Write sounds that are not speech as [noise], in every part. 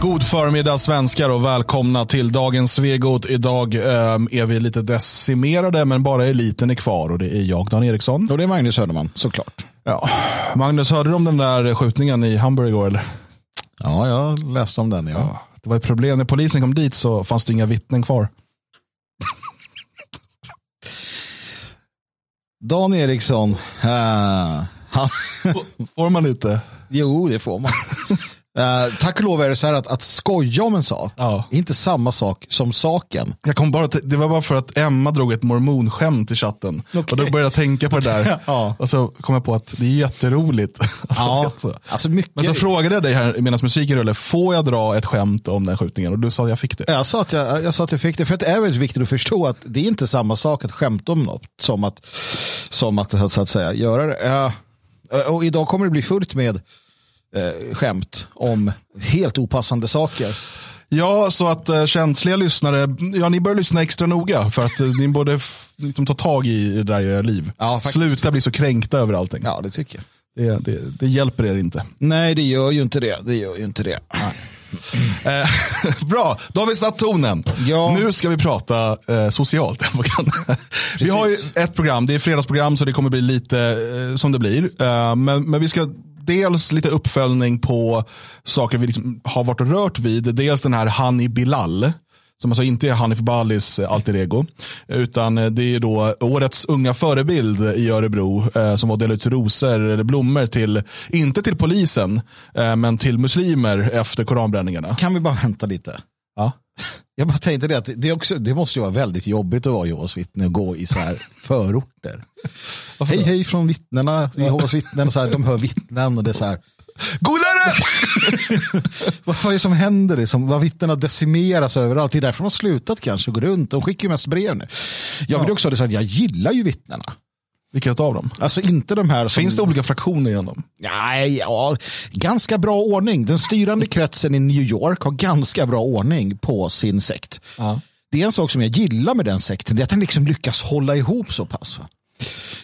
God förmiddag svenskar och välkomna till dagens Svegot. Idag eh, är vi lite decimerade men bara eliten är kvar och det är jag Dan Eriksson. Och det är Magnus Söderman, såklart. Ja. Magnus, hörde du om den där skjutningen i Hamburg igår? Eller? Ja, jag läste om den. Ja. Ja, det var ett problem. När polisen kom dit så fanns det inga vittnen kvar. [laughs] Dan Eriksson. Uh, han, Får man inte? jo, det får man. [laughs] Uh, tack och lov är det så här att, att skoja om en sak Ja. är inte samma sak som saken. Jag kom bara det var bara för att Emma drog ett mormonskämt i chatten. Och då började jag tänka på det där. [laughs] Ja. Och så kom jag på att det är jätteroligt. [laughs] Ja, Alltså. alltså mycket. Men så frågade jag dig här medan musiken rullade, får jag dra ett skämt om den skjutningen? Och du sa att jag fick det. jag, sa att jag, jag sa att jag fick det, för det är väldigt viktigt att förstå att det är inte samma sak att skämta om något som att, som att, så att säga, göra det. Ja. Och idag kommer det bli fullt med eh, skämt om helt opassande saker. Ja, så att uh, känsliga lyssnare, ja ni bör lyssna extra noga för att uh, ni borde liksom, ta tag i det där i era liv. Ja. Sluta bli så kränkta över allting. Ja, det tycker jag. Det, det, det hjälper er inte. Nej, det gör ju inte det. Det gör ju inte det. Eh, [laughs] Bra, då har vi satt tonen. Ja. Nu ska vi prata eh, socialt. [laughs] vi har ju ett program, det är fredagsprogram så det kommer bli lite eh, som det blir. Eh, men, men vi ska dels lite uppföljning på saker vi liksom har varit och rört vid. Dels den här Hani Bilal. Som alltså inte är Hanif Balis eh, alter ego. Utan eh, det är då årets unga förebild i Örebro. Eh, som var delat ut rosor eller blommor till, inte till polisen, eh, men till muslimer efter koranbränningarna. Kan vi bara vänta lite? Ja. [laughs] Jag bara tänkte det att det, också, det måste ju vara väldigt jobbigt att vara Jehovas vittne och gå i så här förorter. [laughs] hej hej från vittnena, Jehovas vittnen, så här, de hör vittnen och det är så här. Golare! [laughs] Vad, vad är det som händer? Liksom? Vad vittnena decimeras överallt. Det är därför de har slutat kanske gå runt. De skickar ju mest brev nu. Jag vill också ha det så att jag gillar ju vittnena. Vilka av dem? Alltså inte de här som... Finns det olika fraktioner inom dem? Nej, ja, ganska bra ordning. Den styrande kretsen i New York har ganska bra ordning på sin sekt. Ja. Det är en sak som jag gillar med den sekten, det är att den liksom lyckas hålla ihop så pass. Va?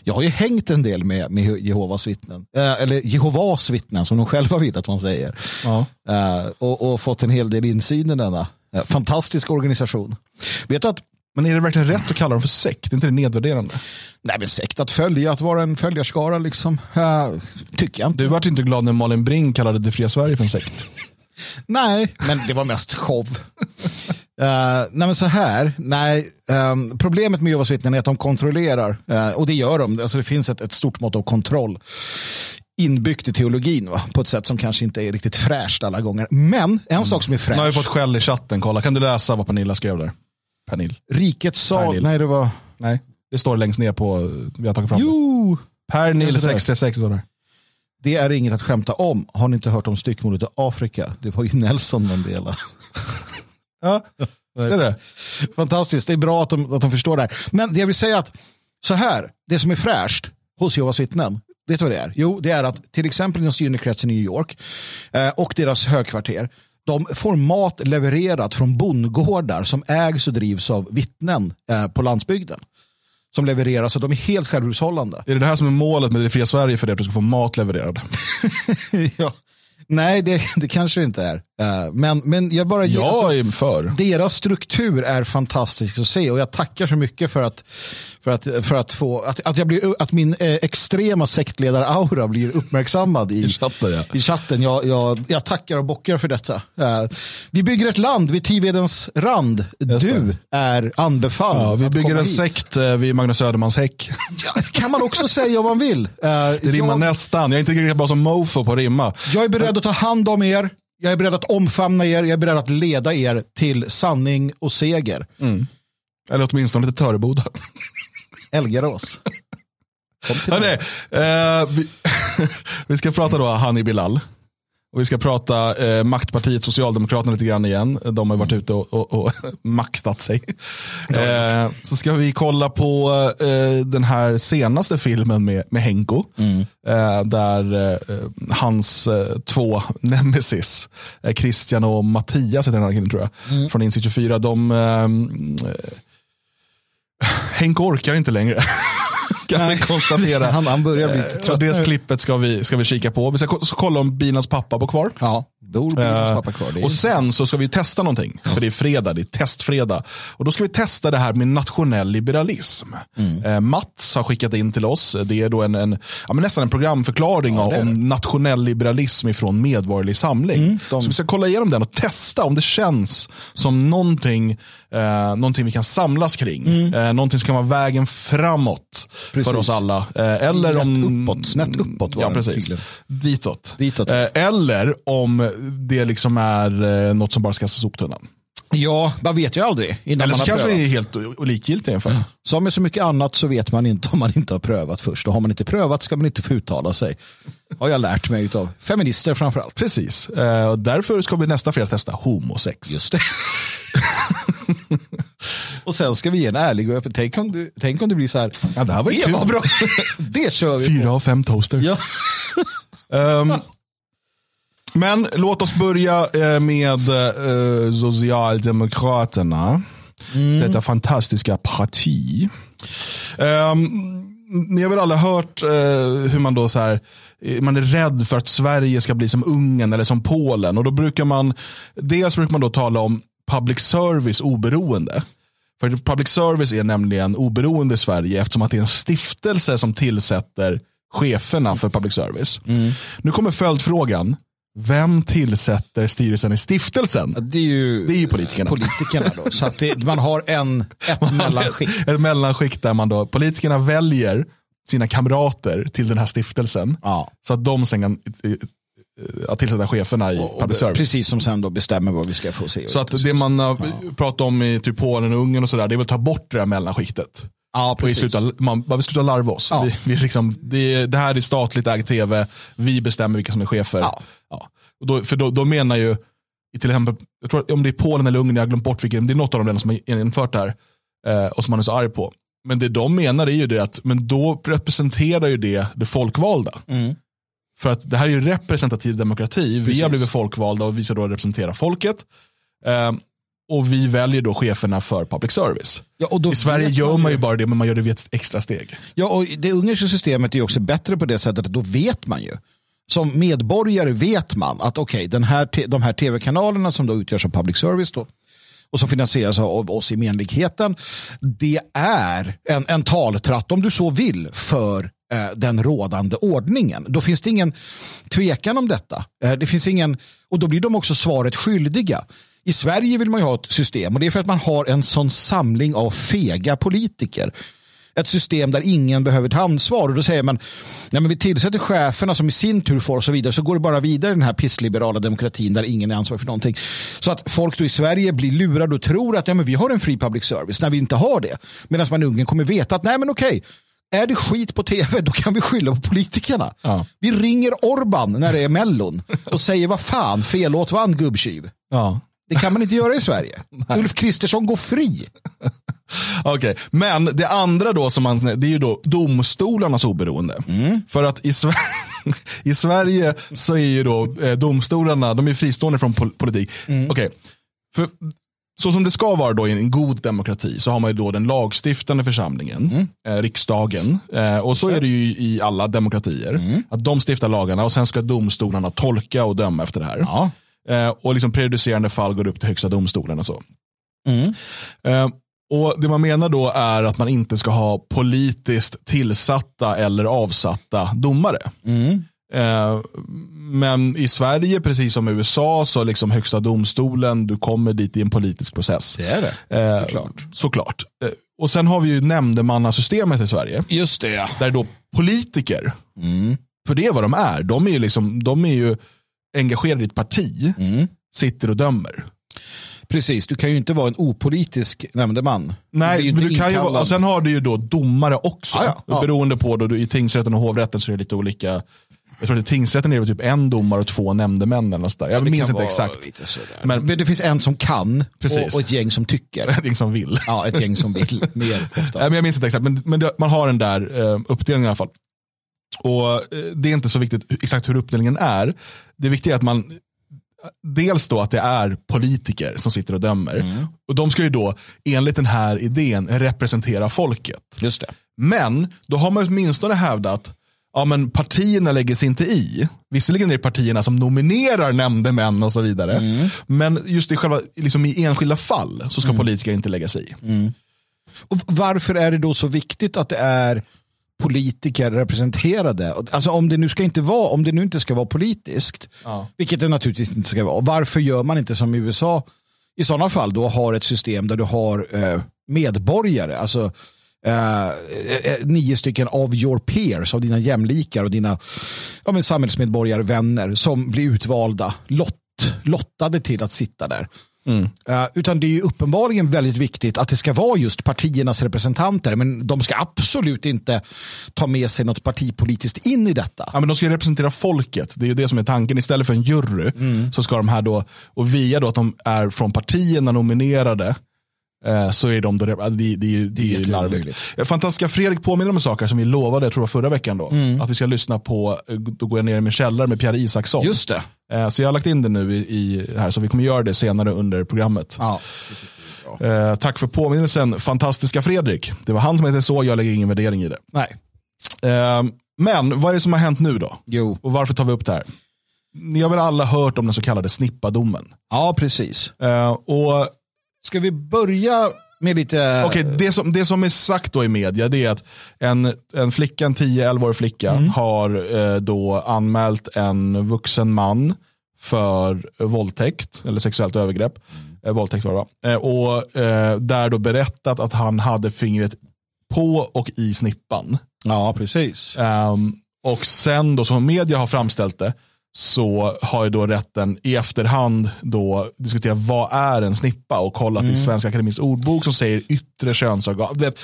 Jag har ju hängt en del med, med Jehovas vittnen, eh, eller Jehovas vittnen som de själva vill att man säger. Ja. Eh, och, och fått en hel del insyn i denna eh, fantastiska organisation. Vet du att Men är det verkligen rätt att kalla dem för sekt? Är inte det nedvärderande? Nej, men sekt att följa, att vara en följarskara liksom. Eh, tycker jag inte. Du vart inte glad när Malin Brink kallade Det fria Sverige för en sekt. [laughs] Nej, men det var mest show. Uh, nej men så här, nej, ehm, problemet med Jehovas vittnen är att de kontrollerar, eh, och det gör de, alltså det finns ett, ett stort mått av kontroll inbyggt i teologin va? på ett sätt som kanske inte är riktigt fräscht alla gånger. Men en sak som är Nu har fräsch, fått skäll i chatten. Kolla, kan du läsa vad Pernilla skrev där? Pernil. rikets sal, Pernil. nej det var, Nej, det står längst ner på, vi har tagit fram det. jo, Pernil Det är sådär. 636 står där. det är inget att skämta om. Har ni inte hört om styckmordet i Afrika? Det var ju Nelson Mandela. [laughs] Ja, ser du? Fantastiskt, det är bra att de, att de förstår det här. Men det jag vill säga att så här, det som är fräscht hos Jehovas vittnen, vet du vad det är? Jo, det är att till exempel den styrande kretsen i New York eh, och deras högkvarter, de får mat levererat från bondgårdar som ägs och drivs av vittnen eh, på landsbygden. Som levereras och de är helt självhushållande. Är det det här som är målet med Det fria Sverige för dig? Att du ska få mat levererad? [laughs] ja. Nej, det, det kanske det inte är. Eh, men, men jag bara ger- alltså- Jag är för. deras struktur är fantastisk att se och jag tackar så mycket för att, för att, för att, få, att, att, jag blir, att min eh, extrema sektledar-aura blir uppmärksammad i, I chatten, ja. i chatten. Jag, jag, jag tackar och bockar för detta. Eh, vi bygger ett land vid Tivedens rand. Just Du är anbefalld. Ja, vi bygger en hit. sekt eh, vid Magnus Södermans häck. Ja, kan man också säga om man vill. Eh, Det rimmar jag, nästan. Jag är inte lika bra som mofo på att rimma. jag är beredd att ta hand om er. Jag är beredd att omfamna er. Jag är beredd att leda er till sanning och seger. Eller åtminstone till Töreboda. [laughs] Elgarås. Kom till Hörrni, eh, vi, [laughs] vi ska prata då Hani Bilal. Och vi ska prata eh, maktpartiet Socialdemokraterna lite grann igen. De har varit ute och, och, och [laughs] maktat sig. Eh, så ska vi kolla på eh, den här senaste filmen med, med Henko. Eh, där eh, hans eh, två nemesis, Christian och Mattias heter den här killen tror jag. Från Insikt 24. De, eh, Henko orkar inte längre. [laughs] kan vi konstatera. Han, han börjar bli Eh, trött och det klippet ska vi, ska vi kika på. Vi ska kolla om Binas pappa bor kvar. Ja, Bor pappa kvar. Är Och sen så ska vi testa någonting. För det är fredag, det är testfredag. Och då ska vi testa det här med nationell liberalism. Mm. Eh, Mats har skickat in till oss. Det är då en, en ja, nästan en programförklaring Ja, om nationell liberalism ifrån Medborgerlig Samling. Mm, de- Så vi ska kolla igenom den och testa om det känns som någonting, eh, någonting vi kan samlas kring. Eh, någonting som kan vara vägen framåt Mm. Precis. för oss alla. Eh, eller Rätt om... uppåt, snett uppåt var ja, precis. tydligen. Ditåt. Ditåt. Eh, eller om det liksom är eh, något som bara ska soptunnan. Ja, man vet ju aldrig innan Eller man så har kanske det är helt likgiltiga inför. Som med så mycket annat så vet man inte om man inte har prövat först. Och har man inte prövat ska man inte få uttala sig. Har jag lärt mig av feminister framförallt. Precis. Eh, därför ska vi nästa fredag testa homosex. Just det. [laughs] [laughs] och sen ska vi ge en ärlig och öppen. Tänk om det, tänk om det blir så här. Ja, det här var det kul. var bra. [laughs] det kör vi på. Fyra av fem toasters. Ja. [laughs] Ehm, men låt oss börja eh, med eh, Socialdemokraterna. Mm. Detta fantastiska parti. Um, ni har väl alla hört eh, hur man då så här, eh, man är rädd för att Sverige ska bli som Ungern eller som Polen. Och då brukar man, dels brukar man då tala om public service oberoende. För public service är nämligen oberoende i Sverige eftersom att det är en stiftelse som tillsätter cheferna för public service. Nu kommer följdfrågan. Vem tillsätter styrelsen i stiftelsen? Det är ju, Det är ju politikerna. politikerna då. Så att det, man har en, ett mellanskikt. Ett mellanskikt där man då, politikerna väljer sina kamrater till den här stiftelsen. Ja. Så att de sen kan eh, eh, tillsätta cheferna i Och public service. Precis som sen då bestämmer vad vi ska få se. Så att det man har pratat om i typ Polen och Ungern och sådär, det är väl att ta bort det där mellanskiktet. ja, Och precis. sluta, man, man vill sluta larva oss. Ja. Vi, vi liksom, det, det här är statligt ägd tv, vi bestämmer vilka som är chefer. Ja. Och då, för då, då menar ju, till exempel, jag tror, om det är Polen eller Ungern, jag har glömt bort vilken, det är något av de länderna som har infört det här. Eh, och som man är så arg på. Men det de menar är ju det att, men då representerar ju det det folkvalda. Mm. För att det här är ju representativ demokrati. Vi Precis. har blivit folkvalda och vi ska då representera folket. Eh, och vi väljer då cheferna för public service. Ja, I Sverige gör man ju ju- bara det, men man gör det vid ett extra steg. Ja, och det ungerska systemet är också bättre på det sättet att då vet man ju. Som medborgare vet man att okej, den här te- de här tv-kanalerna som då utgörs av public service då, och som finansieras av oss i menligheten, det är en, en taltratt, om du så vill, för eh, den rådande ordningen. Då finns det ingen tvekan om detta. Eh, det finns ingen, och då blir de också svaret skyldiga. I Sverige vill man ju ha ett system och det är för att man har en sån samling av fega politiker ett system där ingen behöver ta ansvar. Och då säger man, nej men vi tillsätter cheferna som i sin tur får och så vidare. Så går det bara vidare i den här pissliberala demokratin där ingen är ansvarig för någonting. Så att folk då i Sverige blir lurade och tror att ja, men vi har en fri public service när vi inte har det. Medan man i Ungern kommer veta att nej men okej, är det skit på tv då kan vi skylla på politikerna. Ja. Vi ringer Orban när det är mellon och säger vad fan, fel låt vann gubbtjuv. Ja. Det kan man inte göra i Sverige. [laughs] Ulf Kristersson går fri. [laughs] Okej, men det andra då som man, det är ju då domstolarnas oberoende. För att i, Sver- [laughs] i Sverige så är ju då eh, domstolarna, de är fristående från pol- politik. Okej, för så som det ska vara då i en god demokrati så har man ju då den lagstiftande församlingen, eh, riksdagen. Eh, och så är det ju i alla demokratier. Att de stiftar lagarna och sen ska domstolarna tolka och döma efter det här. Ja. Eh, och liksom prejudicerande fall går upp till högsta domstolen och så. Eh, och Det man menar då är att man inte ska ha politiskt tillsatta eller avsatta domare. Men i Sverige, precis som i USA, så liksom högsta domstolen, du kommer dit i en politisk process. Det är det. Eh, Såklart. såklart. Eh, och sen har vi ju nämndemannasystemet i Sverige. Just det. Där då politiker, för det är vad de är, de är ju, liksom, de är ju engagerade i ett parti, sitter och dömer. Precis, du kan ju inte vara en opolitisk nämndeman. Nej, ju men du kan ju, och sen har du ju då domare också. Ja, ja, ja. Beroende på, då, du, i tingsrätten och hovrätten så är det lite olika. Jag tror att tingsrätten är det typ en domare och två nämndemän. Eller något där. Jag Det minns inte exakt. Men- Men, det finns en som kan Precis. och, och ett gäng som tycker. [laughs] Är ingen som vill. Ja, ett gäng som vill [laughs] mer Nej, ofta. men jag minns inte exakt, men, men det, man har den där eh, uppdelningen i alla fall. Och eh, Det är inte så viktigt exakt hur uppdelningen är. Det viktiga är att man, dels då att det är politiker som sitter och dömer. Och de ska ju då enligt den här idén representera folket. Just det. Men då har man åtminstone hävdat ja, men partierna lägger sig inte i. Visserligen är det partierna som nominerar nämndemän och så vidare. Mm. Men just i, själva, liksom i enskilda fall så ska mm. politiker inte lägga sig i. Mm. Och varför är det då så viktigt att det är politiker representerade? Alltså om det nu ska inte vara, om det nu inte ska vara politiskt, ja. vilket det naturligtvis inte ska vara, varför gör man inte som i USA i sådana fall då har ett system där du har eh, medborgare, alltså eh, eh nio stycken of your peers, av dina jämlikar och dina ja, men samhällsmedborgare, vänner som blir utvalda, lott, lottade till att sitta där. Mm. Uh, utan det är uppenbarligen väldigt viktigt att det ska vara just partiernas representanter. Men de ska absolut inte ta med sig något partipolitiskt in i detta. Ja, men de ska representera folket. Det är det som är tanken. Istället för en jury mm. så ska de här då, och via då att de är från partierna nominerade, Eh, så är de, det, det, det, det är larvigt. Fantastiska Fredrik påminner om saker som vi lovade, jag tror förra veckan då. Mm. Att vi ska lyssna på, eh, då går jag ner i min källare med Pierre Isaksson. Just det. Eh, så jag har lagt in det nu i, i här, så vi kommer göra det senare under programmet. Ja. Eh, tack för påminnelsen, fantastiska Fredrik. Det var han som hette så, jag lägger ingen värdering i det. Nej. Eh, men vad är det som har hänt nu då? Jo. Och varför tar vi upp det här? Ni har väl alla hört om den så kallade snippadomen? Ja, precis. Eh, och Ska vi börja med lite... okay, det, som, det som är sagt då i media det är att en, en flicka, en 10-11-årig flicka mm. har eh, då anmält en vuxen man för våldtäkt eller sexuellt övergrepp. Mm. Eh, våldtäkt var det eh, Och eh, där då berättat att han hade fingret på och i snippan. Ja, precis. Um, och sen då som media har framställt det så har ju då rätten i efterhand då diskuterat vad är en snippa och kollat mm. i Svenska Akademins ordbok som säger yttre könsorgan. Det,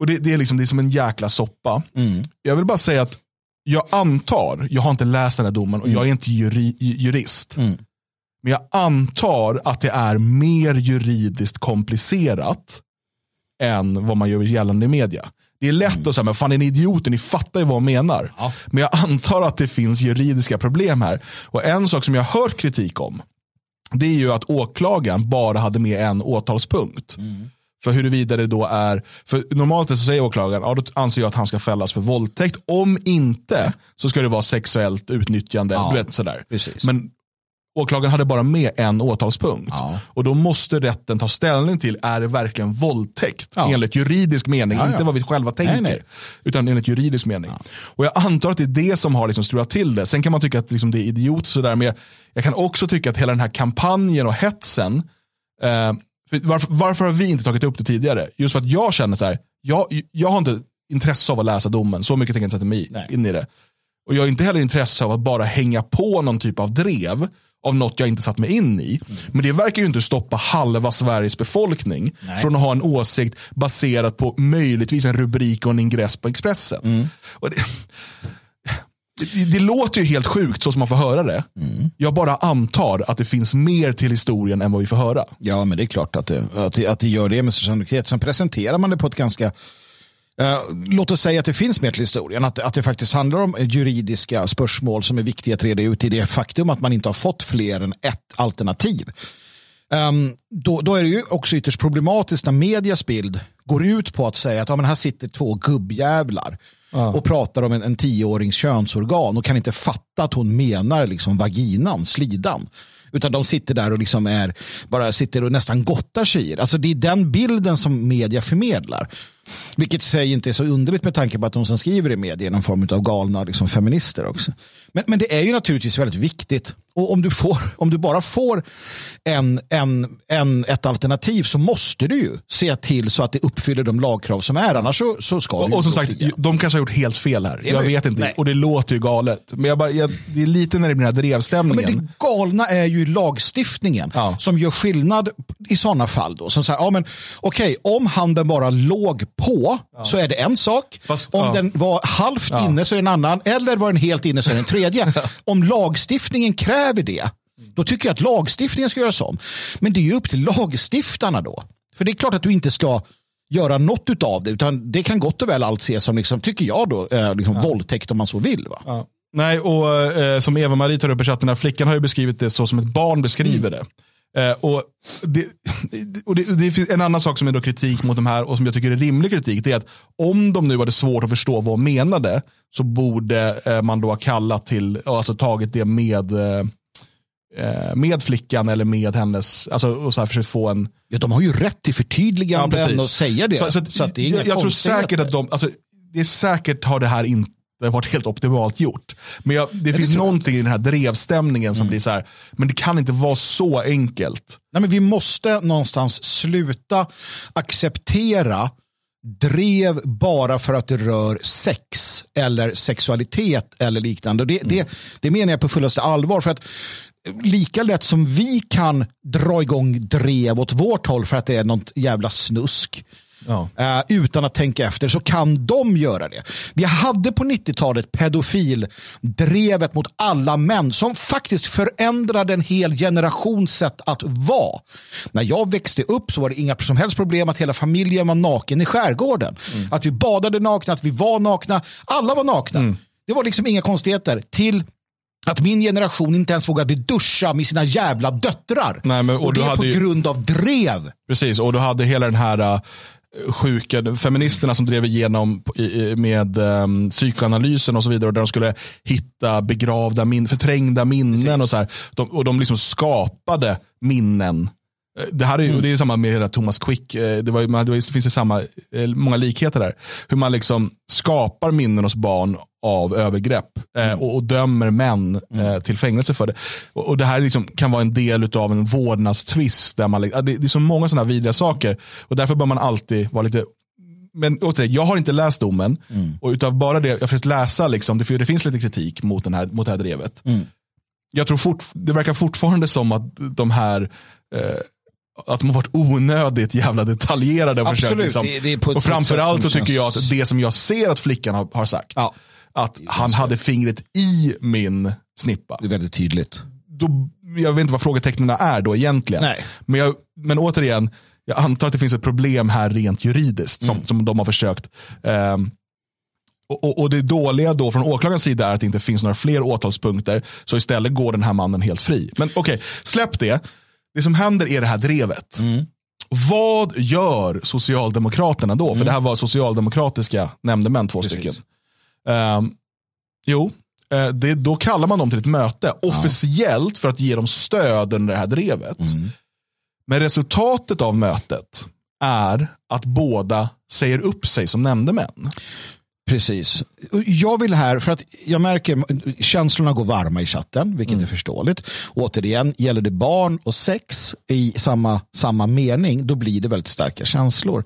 och det, det, är liksom, det är som en jäkla soppa. Mm. Jag vill bara säga att jag antar, jag har inte läst den här domen och mm. jag är inte juri, jurist. Mm. Men jag antar att det är mer juridiskt komplicerat än vad man gör gällande i media. Det är lätt att säga, men fan är ni idioter, ni fattar ju vad jag menar. Ja. Men jag antar att det finns juridiska problem här. Och en sak som jag har hört kritik om, det är ju att åklagaren bara hade med en åtalspunkt. Mm. För huruvida det då är, för normalt så säger åklagaren, ja då anser jag att han ska fällas för våldtäkt. Om inte så ska det vara sexuellt utnyttjande. Ja, du vet, sådär. Precis. Men åklagaren hade bara med en åtalspunkt. Ja. Och då måste rätten ta ställning till, är det verkligen våldtäkt? Ja. Enligt juridisk mening, ja, inte vad vi själva tänker. Nej, nej. Utan enligt juridisk mening. Och jag antar att det är det som har liksom strulat till det. Sen kan man tycka att liksom det är idiot sådär, men jag, jag, kan också tycka att hela den här kampanjen och hetsen, eh, varför, varför, har vi inte tagit upp det tidigare? Just för att jag känner så här, jag, jag har inte intresse av att läsa domen, så mycket tänker jag inte sätta mig nej. in i det. Och jag har inte heller intresse av att bara hänga på någon typ av drev av något jag inte satt mig in i. Mm. Men det verkar ju inte stoppa halva Sveriges befolkning Nej. från att ha en åsikt baserat på möjligtvis en rubrik och en ingress på Expressen. Mm. Det, det, det, låter ju helt sjukt så som man får höra det. Mm. Jag bara antar att det finns mer till historien än vad vi får höra. Ja, men det är klart att det, att det, att det gör det med sannolikhet. Sen presenterar man det på ett ganska låt oss säga att det finns mer till historien, att, att det faktiskt handlar om juridiska spörsmål som är viktiga att reda ut i det faktum att man inte har fått fler än ett alternativ. Um, då, då, är det ju också ytterst problematiskt när medias bild går ut på att säga att ja, men här sitter två gubbjävlar ja. och pratar om en, en tioårings könsorgan och kan inte fatta att hon menar liksom vaginan, slidan. Utan de sitter där och liksom är, bara sitter och nästan gottar sig i Alltså det är den bilden som media förmedlar. Vilket i sig inte är så underligt med tanke på att de som skriver i media är någon form av galna liksom, feminister också. Men, men det är ju naturligtvis väldigt viktigt. Och om du, får, om du bara får en, en, en, ett alternativ så måste du ju se till så att det uppfyller de lagkrav som är. Annars så, så ska och, och som sagt, fria. de kanske har gjort helt fel här. Jag vet inte. Nej. Och det låter ju galet. Men jag bara, jag, det är lite när det blir den här drevstämningen. Ja, men det galna är ju lagstiftningen ja. som gör skillnad i sådana fall. Då. Som säger, ja, men, okej, om handen bara låg på ja. så är det en sak. Fast, om den var halvt inne så är det en annan. Eller var den helt inne så är det en tredje [laughs] om lagstiftningen kräver det, då tycker jag att lagstiftningen ska göras om. Men det är ju upp till lagstiftarna då. För det är klart att du inte ska göra något av det, utan det kan gott och väl allt ses som, liksom, tycker jag, då, eh, liksom ja. våldtäkt om man så vill. Va? Ja. Nej, och eh, som Eva-Marie tar upp i chatten, här, flickan har ju beskrivit det så som ett barn beskriver mm. det. Eh, och det, och det, det finns en annan sak som är då kritik mot de här och som jag tycker är rimlig kritik. Det är att om de nu hade svårt att förstå vad hon menade så borde eh, man då ha kallat till, alltså tagit det med eh, med flickan eller med hennes, alltså och så här försökt få en... Ja, de har ju rätt till förtydliganden ja, och säga det. Så, så, så det är jag, jag tror säkert att de, alltså, det är säkert har det här inte varit helt optimalt gjort. Men jag, det ja, finns det någonting i den här drevstämningen som mm. blir så här, men det kan inte vara så enkelt. Nej, men vi måste någonstans sluta acceptera drev bara för att det rör sex eller sexualitet eller liknande. Det, mm. det, det menar jag på fullaste allvar. För att lika lätt som vi kan dra igång drev åt vårt håll för att det är något jävla snusk Ja. Uh, utan att tänka efter så kan de göra det. Vi hade på 90-talet pedofildrevet mot alla män som faktiskt förändrade en hel generations sätt att vara. När jag växte upp så var det inga som helst problem att hela familjen var naken i skärgården. Mm. Att vi badade nakna, att vi var nakna. Alla var nakna. Mm. Det var liksom inga konstigheter. Till att min generation inte ens vågade duscha med sina jävla döttrar. Nej, men, och, och det är på ju... grund av drev. Precis, och du hade hela den här uh, sjuka feministerna som drev igenom med um, psykoanalysen och så vidare. Där de skulle hitta begravda min, förträngda minnen Precis. och så här. De, och de liksom skapade minnen det här är, mm. det är samma med hela Thomas Quick. Eh, det, var, det finns det samma, eh, många likheter där. Hur man liksom skapar minnen hos barn av övergrepp mm. och, och, dömer män mm. till fängelse för det. Och, och det här liksom kan vara en del av en vårdnadstvist. Där man, det, det är så många sådana vidriga saker. Och därför bör man alltid vara lite men återigen, jag har inte läst domen. Mm. Och utav bara det, jag har försökt läsa, liksom, det, det finns lite kritik mot, den här, mot det här drevet. Mm. Jag tror fort, det verkar fortfarande som att de här eh, att de har varit onödigt jävla detaljerade. Och, Absolut, liksom. det, det och framförallt så tycker jag att det som jag ser att flickan har, har sagt, ja. att han hade fingret i min snippa. Det är väldigt tydligt. Då, jag vet inte vad frågetecknen är då egentligen. Nej. Men, jag, men återigen, jag antar att det finns ett problem här rent juridiskt som, mm. som de har försökt. Um, och, och, och, det dåliga då från åklagarens sida är att det inte finns några fler åtalspunkter. Så istället går den här mannen helt fri. Men okej, okay, släpp det. Det som händer är det här drevet. Mm. Vad gör Socialdemokraterna då? Mm. För det här var socialdemokratiska nämndemän, två Precis. stycken. Um, jo, uh, det, då kallar man dem till ett möte officiellt för att ge dem stöd under det här drevet. Mm. Men resultatet av mötet är att båda säger upp sig som nämndemän. Precis. Jag vill här, för att jag märker känslorna går varma i chatten, vilket mm. är förståeligt. Återigen, gäller det barn och sex i samma, samma mening, då blir det väldigt starka känslor.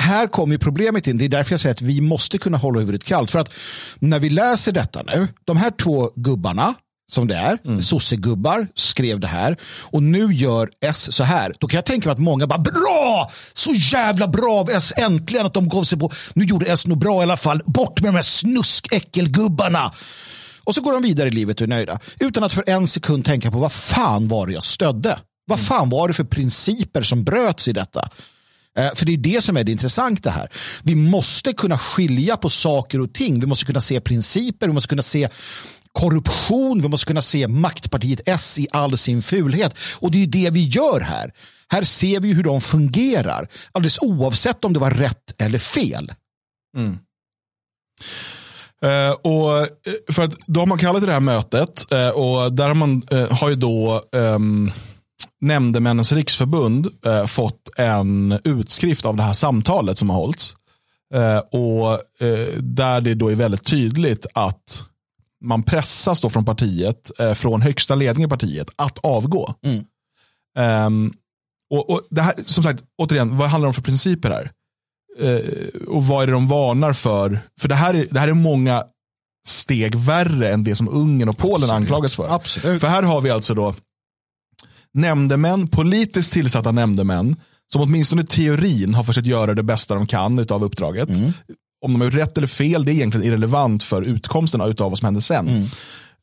Här kommer problemet in, det är därför jag säger att vi måste kunna hålla huvudet kallt. För att när vi läser detta nu, de här två gubbarna, som det är. Mm. Sossegubbar skrev det här. Och nu gör S så här. Då kan jag tänka mig att många bara bra! Så jävla bra av S äntligen att de gav sig på. Nu gjorde S nog bra i alla fall. Bort med de här snuskäckelgubbarna. Och så går de vidare i livet och är nöjda. Utan att för en sekund tänka på vad fan var det jag stödde. Vad fan var det för principer som bröts i detta? Eh, för det är det som är det intressanta här. Vi måste kunna skilja på saker och ting. Vi måste kunna se principer, vi måste kunna se korruption, vi måste kunna se maktpartiet S i all sin fulhet. Och det är det vi gör här. Här ser vi hur de fungerar, alldeles oavsett om det var rätt eller fel. Mm. Uh, och eh, för att då har man kallat det här mötet uh, och där har man uh, har ju då um, Nämndemännens riksförbund fått en utskrift av det här samtalet som har hållits. och där det då är väldigt tydligt att man pressas då från partiet, eh, från högsta ledningen i partiet, att avgå. Mm. Um, och, och, det här, som sagt, återigen, vad handlar det om för principer här? Uh, och vad är det de varnar för? För det här, är, det här är många steg värre än det som Ungern och Polen Absolut. anklagas för. Absolut. För här har vi alltså då nämndemän, politiskt tillsatta nämndemän, som åtminstone i teorin har försökt göra det bästa de kan av uppdraget. Mm om de har gjort rätt eller fel, det är egentligen irrelevant för utkomsten av vad som händer sen. Mm.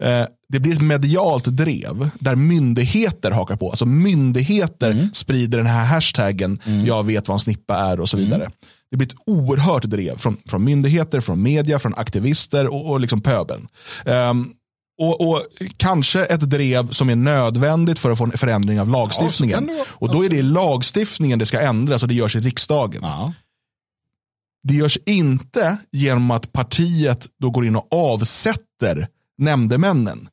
Eh, det blir ett medialt drev där myndigheter hakar på. Alltså myndigheter mm. sprider den här hashtaggen, mm. jag vet vad en snippa är och så vidare. Mm. Det blir ett oerhört drev från, från myndigheter, från media, från aktivister och, och liksom pöbeln. Um, och, och, kanske ett drev som är nödvändigt för att få en förändring av lagstiftningen. Ja, och då är det lagstiftningen det ska ändras och det görs i riksdagen. Ja. Det görs inte genom att partiet då går in och avsätter nämndemännen.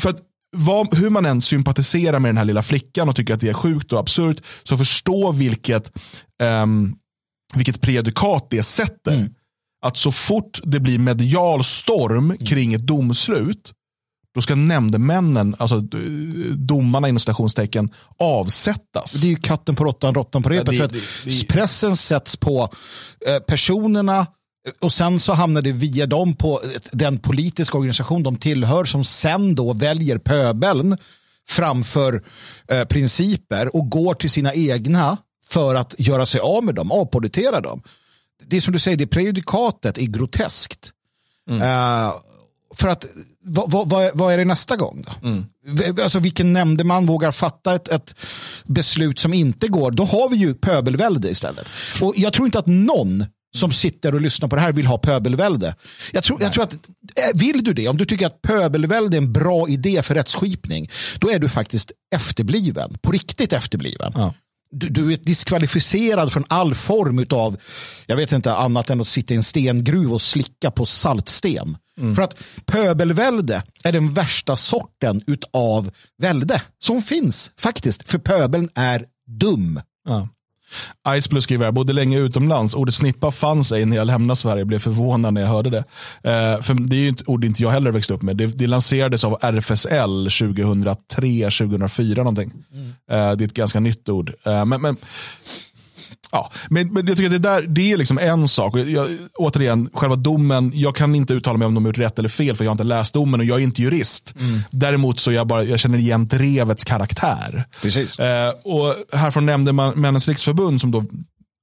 För att vad, hur man än sympatiserar med den här lilla flickan och tycker att det är sjukt och absurt, så förstå vilket, um, vilket prejudikat det sätter. Mm. Att så fort det blir medial storm kring ett domslut, då ska nämndemännen, alltså domarna inom stationstecken, avsättas. Det är ju katten på råttan, råttan på repet. Ja, det, det, det, pressen sätts på eh, personerna och sen så hamnar det via dem på den politiska organisation de tillhör som sen då väljer pöbeln framför eh, principer och går till sina egna för att göra sig av med dem, avpolitera dem. Det är som du säger, det prejudikatet är groteskt. Mm. Uh, för att, vad, vad, vad, är det nästa gång då? Mm. Alltså vilken nämndeman vågar fatta ett, ett, beslut som inte går? Då har vi ju pöbelvälde istället. Och jag tror inte att någon som sitter och lyssnar på det här vill ha pöbelvälde. Jag tror, jag tror att, eh, vill du det, om du tycker att pöbelvälde är en bra idé för rättsskipning, då är du faktiskt efterbliven, på riktigt efterbliven. Ja. Du, du, är diskvalificerad från all form av, jag vet inte annat än att sitta i en stengruv och slicka på saltsten. Mm. För att pöbelvälde är den värsta sorten av välde som finns faktiskt. För pöbeln är dum. Ja. Iceblue skriver, jag bodde länge utomlands. Ordet snippa fanns ej när jag lämnade Sverige. Blev förvånad när jag hörde det. Eh, för det är ju ett ord inte jag heller växte upp med. Det, det lanserades av RFSL 2003, 2004 någonting. Mm. Eh, det är ett ganska nytt ord. Eh, men, men Ja, men, men jag tycker det, där, det är liksom en sak. Jag, återigen, själva domen, jag kan inte uttala mig om de har gjort rätt eller fel för jag har inte läst domen och jag är inte jurist. Mm. Däremot så jag, bara, jag känner igen drevets karaktär. Precis. Eh, och här från Nämndemännens riksförbund som då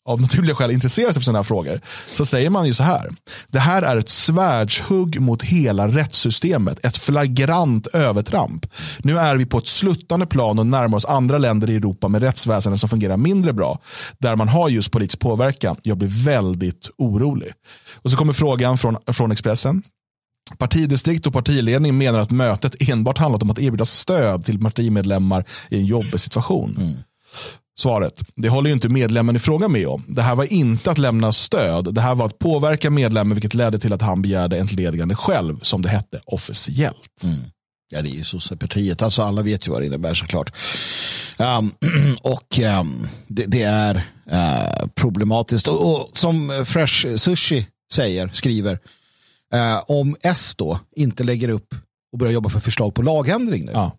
av naturliga skäl intresserar sig för sådana här frågor, så säger man ju så här. Det här är ett svärdshugg mot hela rättssystemet. Ett flagrant övertramp. Nu är vi på ett sluttande plan och närmar oss andra länder i Europa med rättsväsenden som fungerar mindre bra. Där man har just politisk påverkan. Jag blir väldigt orolig. Och så kommer frågan från, från Expressen. Partidistrikt och partiledning menar att mötet enbart handlat om att erbjuda stöd till partimedlemmar i en jobbig situation. Mm. Svaret, det håller ju inte medlemmen i fråga med om. Det här var inte att lämna stöd. Det här var att påverka medlemmen vilket ledde till att han begärde entledigande själv som det hette officiellt. Mm. Ja, det är ju sossepartiet. Alltså alla vet ju vad det innebär såklart. Um, [clears throat] och um, det, det, är uh, problematiskt. Och, och, som Fresh Sushi säger, skriver, uh, om S då inte lägger upp och börjar jobba för förslag på lagändring nu, ja.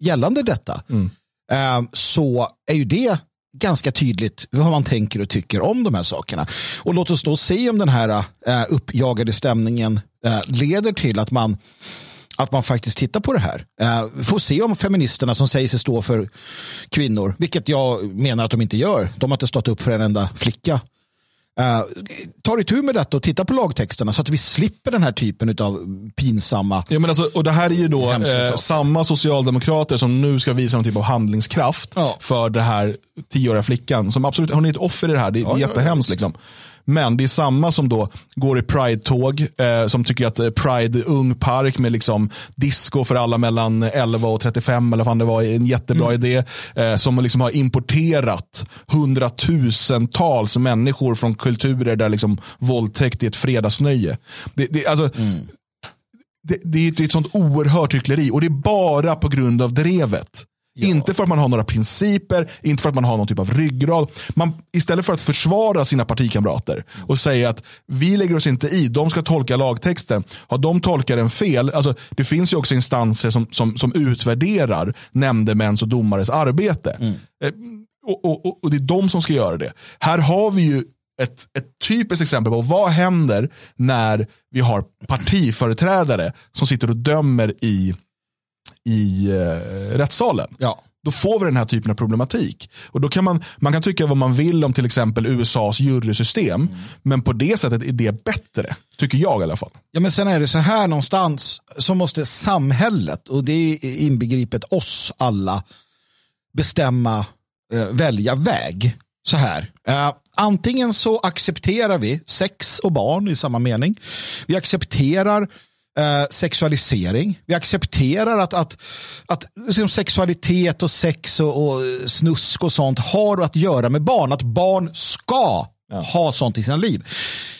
gällande detta, mm. uh, så är ju det ganska tydligt vad man tänker och tycker om de här sakerna. Och låt oss då se om den här eh, uppjagade stämningen eh, leder till att man att man faktiskt tittar på det här. Uh, får se om feministerna som säger sig stå för kvinnor, vilket jag menar att de inte gör. De har inte stått upp för en enda flicka Uh, tar itu med detta och tittar på lagtexterna så att vi slipper den här typen av pinsamma ja, men alltså, Och Det här är ju då eh, samma socialdemokrater som nu ska visa någon typ av handlingskraft ja. för det här tioåriga flickan. Som absolut, hon är ett offer i det här, det är ja, jättehemskt. Ja, liksom. Men det är samma som då går i Pride-tåg, eh, som tycker att eh, Pride Ung Park med liksom disco för alla mellan 11 och 35 eller vad det var en jättebra mm. idé. Eh, som liksom har importerat hundratusentals människor från kulturer där liksom våldtäkt är ett fredagsnöje. Det, det, alltså, mm. det, det, är ett sånt oerhört hyckleri och det är bara på grund av drevet. Ja. Inte för att man har några principer, inte för att man har någon typ av ryggrad. Man, istället för att försvara sina partikamrater och säga att vi lägger oss inte i, de ska tolka lagtexten. Har de tolkar den fel, alltså, det finns ju också instanser som, som, som utvärderar nämndemäns och domares arbete. Mm. Eh, och, och, och, det är de som ska göra det. Här har vi ju ett, ett typiskt exempel på vad händer när vi har partiföreträdare som sitter och dömer i i eh, rättssalen. Ja. Då får vi den här typen av problematik. Och då kan man, man kan tycka vad man vill om till exempel USAs jurysystem. Mm. Men på det sättet är det bättre. Tycker jag i alla fall. Ja men sen är det så här någonstans så måste samhället och det är inbegripet oss alla bestämma, eh, välja väg. Så här. Eh, antingen så accepterar vi sex och barn i samma mening. Vi accepterar eh, sexualisering. Vi accepterar att, att, att liksom sexualitet och sex och, och snusk och sånt har att göra med barn. Att barn ska ja. ha sånt i sina liv.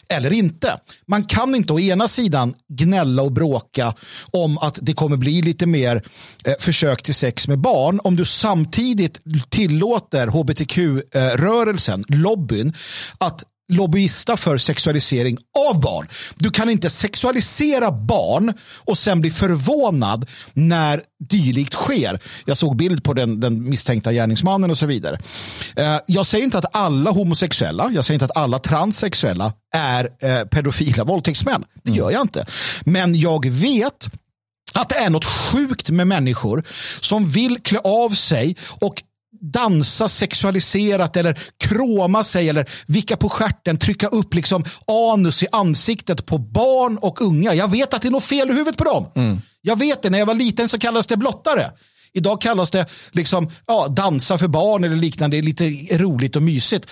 Eller inte. Man kan inte å ena sidan gnälla och bråka om att det kommer bli lite mer eh, försök till sex med barn om du samtidigt tillåter hbtq-rörelsen, eh, lobbyn, att lobbyista för sexualisering av barn. Du kan inte sexualisera barn och sen bli förvånad när dylikt sker. Jag såg bild på den, den misstänkta gärningsmannen och så vidare. Eh, jag säger inte att alla homosexuella, jag säger inte att alla transsexuella är eh, pedofila våldtäktsmän. Det gör jag inte. Men jag vet att det är något sjukt med människor som vill klä av sig och dansa sexualiserat eller kråma sig eller vicka på skärten, trycka upp liksom anus i ansiktet på barn och unga. Jag vet att det är något fel i huvudet på dem. Mm. Jag vet det, när jag var liten så kallades det blottare. Idag kallas det liksom, ja, dansa för barn eller liknande, det är lite roligt och mysigt.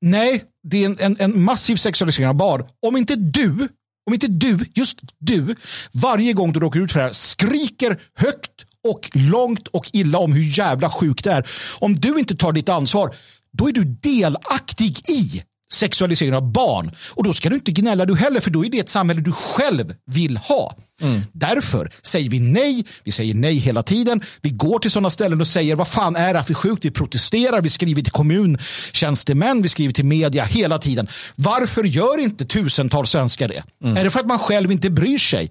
Nej, det är en, en, en massiv sexualisering av barn. Om inte du om inte du, just du, varje gång du råkar ut för det här skriker högt och långt och illa om hur jävla sjukt det är. Om du inte tar ditt ansvar, då är du delaktig i sexualisering av barn. Och då ska du inte gnälla du heller, för då är det ett samhälle du själv vill ha. Mm. Därför säger vi nej, vi säger nej hela tiden. Vi går till sådana ställen och säger vad fan är det här för sjukt? Vi protesterar, vi skriver till kommuntjänstemän, vi skriver till media hela tiden. Varför gör inte tusentals svenskar det? Mm. Är det för att man själv inte bryr sig?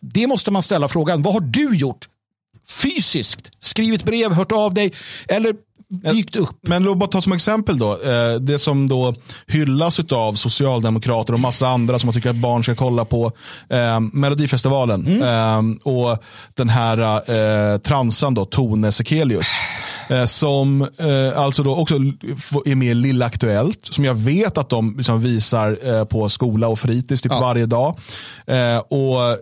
Det måste man ställa frågan. Vad har du gjort fysiskt skrivit brev, hört av dig eller dykt upp. Men låt bara ta som exempel då. Eh, det som då hyllas av socialdemokrater och massa andra som man tycker att barn ska kolla på. Eh, Melodifestivalen mm. eh, och den här eh, transan då, Tone Sekelius. Eh, som alltså då också är med i Lilla Aktuellt. Som jag vet att de liksom visar på skola och fritids typ ja. varje dag. och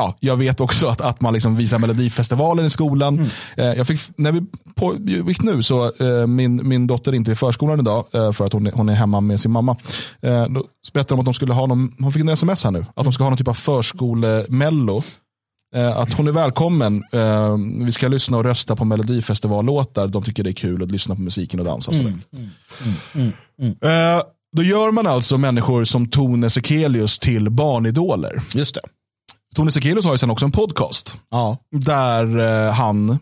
ja, jag vet också att, att man liksom visar Melodifestivalen i skolan. Mm. Eh, jag fick, när vi pågick nu så eh, min, min dotter är inte i förskolan idag eh, för att hon är, hon är hemma med sin mamma. Eh, då berättade de att de skulle ha någon, hon fick en sms här nu, att de ska ha någon typ av förskolemello. Eh, att hon är välkommen. Eh, vi ska lyssna och rösta på Melodifestivallåtar. De tycker det är kul att lyssna på musiken och dansa. Mm. Mm. Mm. mm, mm. Eh, då gör man alltså människor som Tone Sekelius till barnidoler. Just det. Tony Sekelius har ju sen också en podcast. Ja. Där eh, han,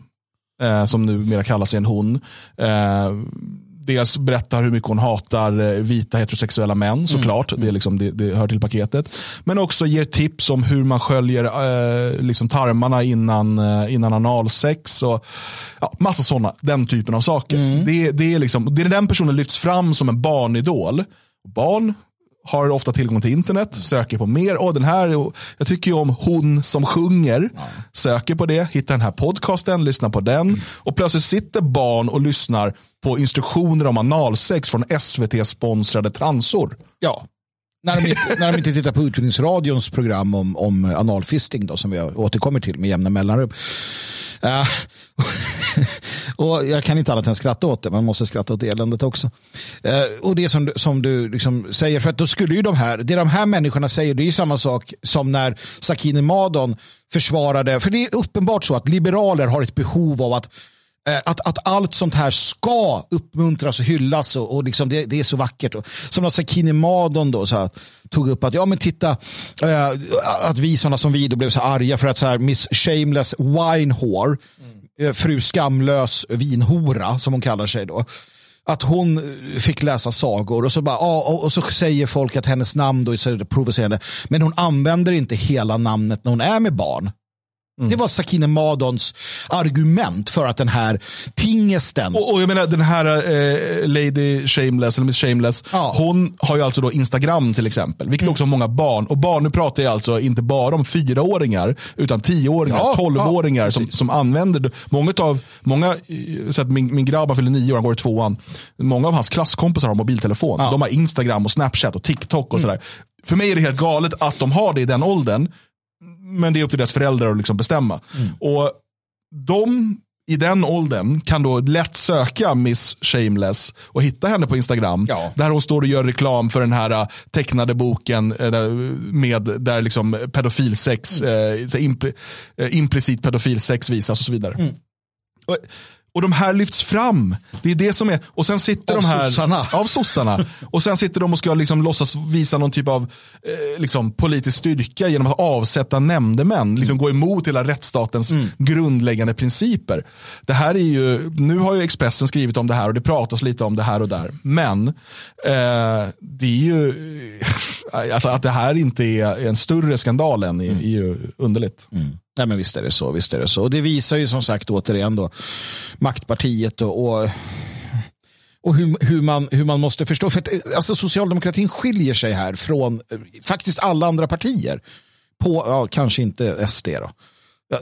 eh, som numera kallas en hon, eh, dels berättar hur mycket hon hatar eh, vita heterosexuella män mm. såklart. Mm. Det, är liksom, det, det, hör till paketet. Men också ger tips om hur man sköljer eh, liksom tarmarna innan, eh, innan analsex. Och, ja, massa sådana, den typen av saker. Mm. Det, det, är liksom, det är den personen lyfts fram som en barnidol. Barn har ofta tillgång till internet, söker på mer. Oh, den här, jag tycker ju om hon som sjunger. Ja. Söker på det, hittar den här podcasten, lyssnar på den. Mm. Och plötsligt sitter barn och lyssnar på instruktioner om analsex från SVT-sponsrade transor. Ja, när de, inte, när de inte tittar på Utbildningsradions program om, om analfisting då, som vi återkommer till med jämna mellanrum. Uh, [laughs] och jag kan inte annat än skratta åt det, man måste skratta åt eländet också. Uh, och det som, som du liksom säger, för att då skulle ju de här, det de här människorna säger, det är ju samma sak som när Sakine Madon försvarade, för det är uppenbart så att liberaler har ett behov av att att, att allt sånt här ska uppmuntras och hyllas och, och liksom det, det är så vackert. Och, som när Sakine Madon då, så här, tog upp att ja men titta äh, att vi sådana som vi då blev så arga för att så här, Miss Shameless Wine Whore, mm. fru skamlös vinhora som hon kallar sig då att hon fick läsa sagor och så, bara, och så säger folk att hennes namn då är så provocerande. Men hon använder inte hela namnet när hon är med barn. Mm. Det var Sakine Madons argument för att den här tingesten. Och, och jag menar den här eh, Lady Shameless, eller Miss Shameless, ja. hon har ju alltså då Instagram till exempel, vilket mm. också har många barn. Och barn, nu pratar jag alltså inte bara om fyraåringar, utan tioåringar, tolvåringar ja, som, som använder Många av, många, så att min, min grabb fyller nio år, han går i tvåan. Många av hans klasskompisar har mobiltelefon. Ja. De har Instagram och Snapchat och TikTok och mm. sådär. För mig är det helt galet att de har det i den åldern men det är upp till deras föräldrar att liksom bestämma. Mm. Och de i den åldern kan då lätt söka Miss Shameless och hitta henne på Instagram. Ja. Där hon står och gör reklam för den här uh, tecknade boken uh, med där liksom pedofilsex, mm. uh, impl implicit pedofilsex visas och så vidare. Mm. Och, och de här lyfts fram. Det är det som är, och sen sitter av de här. Sossarna. Av sossarna. och sen sitter de och ska liksom låtsas visa någon typ av eh, liksom politisk styrka genom att avsätta nämndemän. Liksom gå emot hela rättsstatens mm. grundläggande principer. Det här är ju, nu har ju Expressen skrivit om det här och det pratas lite om det här och där. Men eh, det är ju, [laughs] alltså att det här inte är en större skandal än är, är ju underligt. Mm. Nej, men visst är det så. Visst är det så. Och det visar ju som sagt återigen då maktpartiet och, och, och hur, hur, man, hur man måste förstå. För att, alltså, socialdemokratin skiljer sig här från faktiskt alla andra partier. På, ja, kanske inte SD då.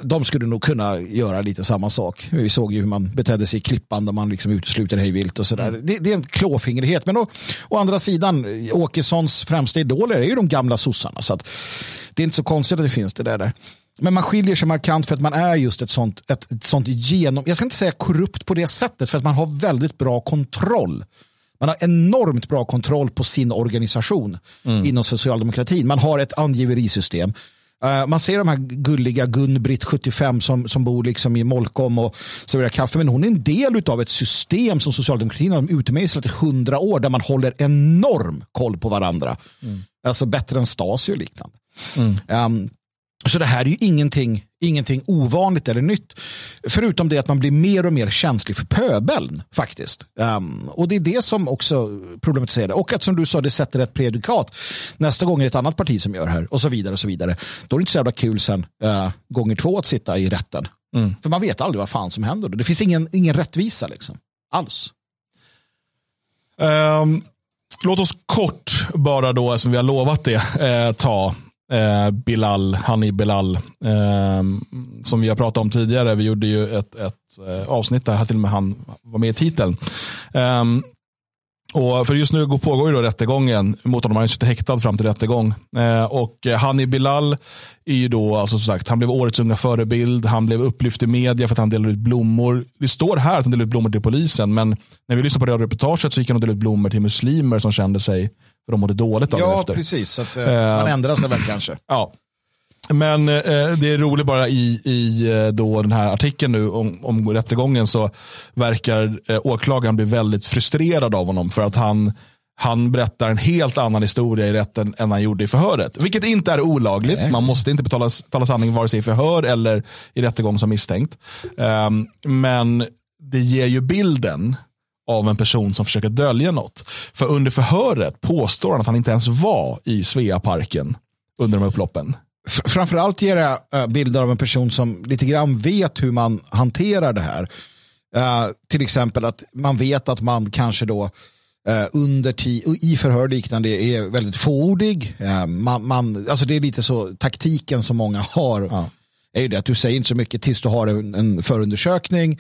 De skulle nog kunna göra lite samma sak. Vi såg ju hur man betedde sig i Klippan där man liksom utesluter hejvilt och sådär. Mm. Det, det, är en klåfingrighet. Men å, å andra sidan, Åkessons främsta idoler är ju de gamla sossarna. Så att det är inte så konstigt att det finns det där. där. Men man skiljer sig markant för att man är just ett sånt, ett, ett sånt genom, jag ska inte säga korrupt på det sättet, för att man har väldigt bra kontroll. Man har enormt bra kontroll på sin organisation mm. inom socialdemokratin. Man har ett angiverisystem. Uh, man ser de här gulliga Gun-Britt 75 som, som bor liksom i Molkom och serverar kaffe. Men hon är en del av ett system som socialdemokratin har utmejslat i hundra år där man håller enorm koll på varandra. Mm. Alltså bättre än Stasi och liknande. Mm. Um, så det här är ju ingenting, ingenting ovanligt eller nytt. Förutom det att man blir mer och mer känslig för pöbeln faktiskt. Um, och det är det som också problematiserar. Och att som du sa, det sätter ett predikat. Nästa gång är det ett annat parti som gör här och så vidare. och så vidare. Då är det inte så jävla kul sen uh, gånger två att sitta i rätten. Mm. För man vet aldrig vad fan som händer. Det finns ingen, ingen rättvisa liksom. Alls. Um, låt oss kort bara då, som vi har lovat det, eh, ta Eh, Bilal, Hani Bilal, eh, som vi har pratat om tidigare. Vi gjorde ju ett, ett eh, avsnitt där till och med han var med i titeln. Eh, och för just nu pågår ju då rättegången mot honom. Han har suttit häktad fram till rättegång. Eh, och eh, Hani Bilal är ju då, alltså som sagt, han blev årets unga förebild. Han blev upplyft i media för att han delade ut blommor. Det står här att han delade ut blommor till polisen, men när vi lyssnade på det reportaget så gick han och delade ut blommor till muslimer som kände sig för de mådde dåligt av ja, det efter. Ja, precis. Så att, eh, man ändrar sig väl kanske. [clears throat] Ja. Men eh, det är roligt bara i, i eh, då den här artikeln nu om, om rättegången så verkar eh, åklagaren bli väldigt frustrerad av honom för att han, han berättar en helt annan historia i rätten än han gjorde i förhöret. Vilket inte är olagligt. Nej. Man måste inte betala, tala sanning vare sig i förhör eller i rättegång som misstänkt. Um, men det ger ju bilden av en person som försöker dölja något. För under förhöret påstår han att han inte ens var i Sveaparken under de upploppen. Framförallt ger det uh, bilder av en person som lite grann vet hur man hanterar det här. Uh, till exempel att man vet att man kanske då uh, under i förhör liknande är väldigt fåordig. man, man, alltså det är lite så taktiken som många har. Är ju det att du säger inte så mycket tills du har en, en förundersökning.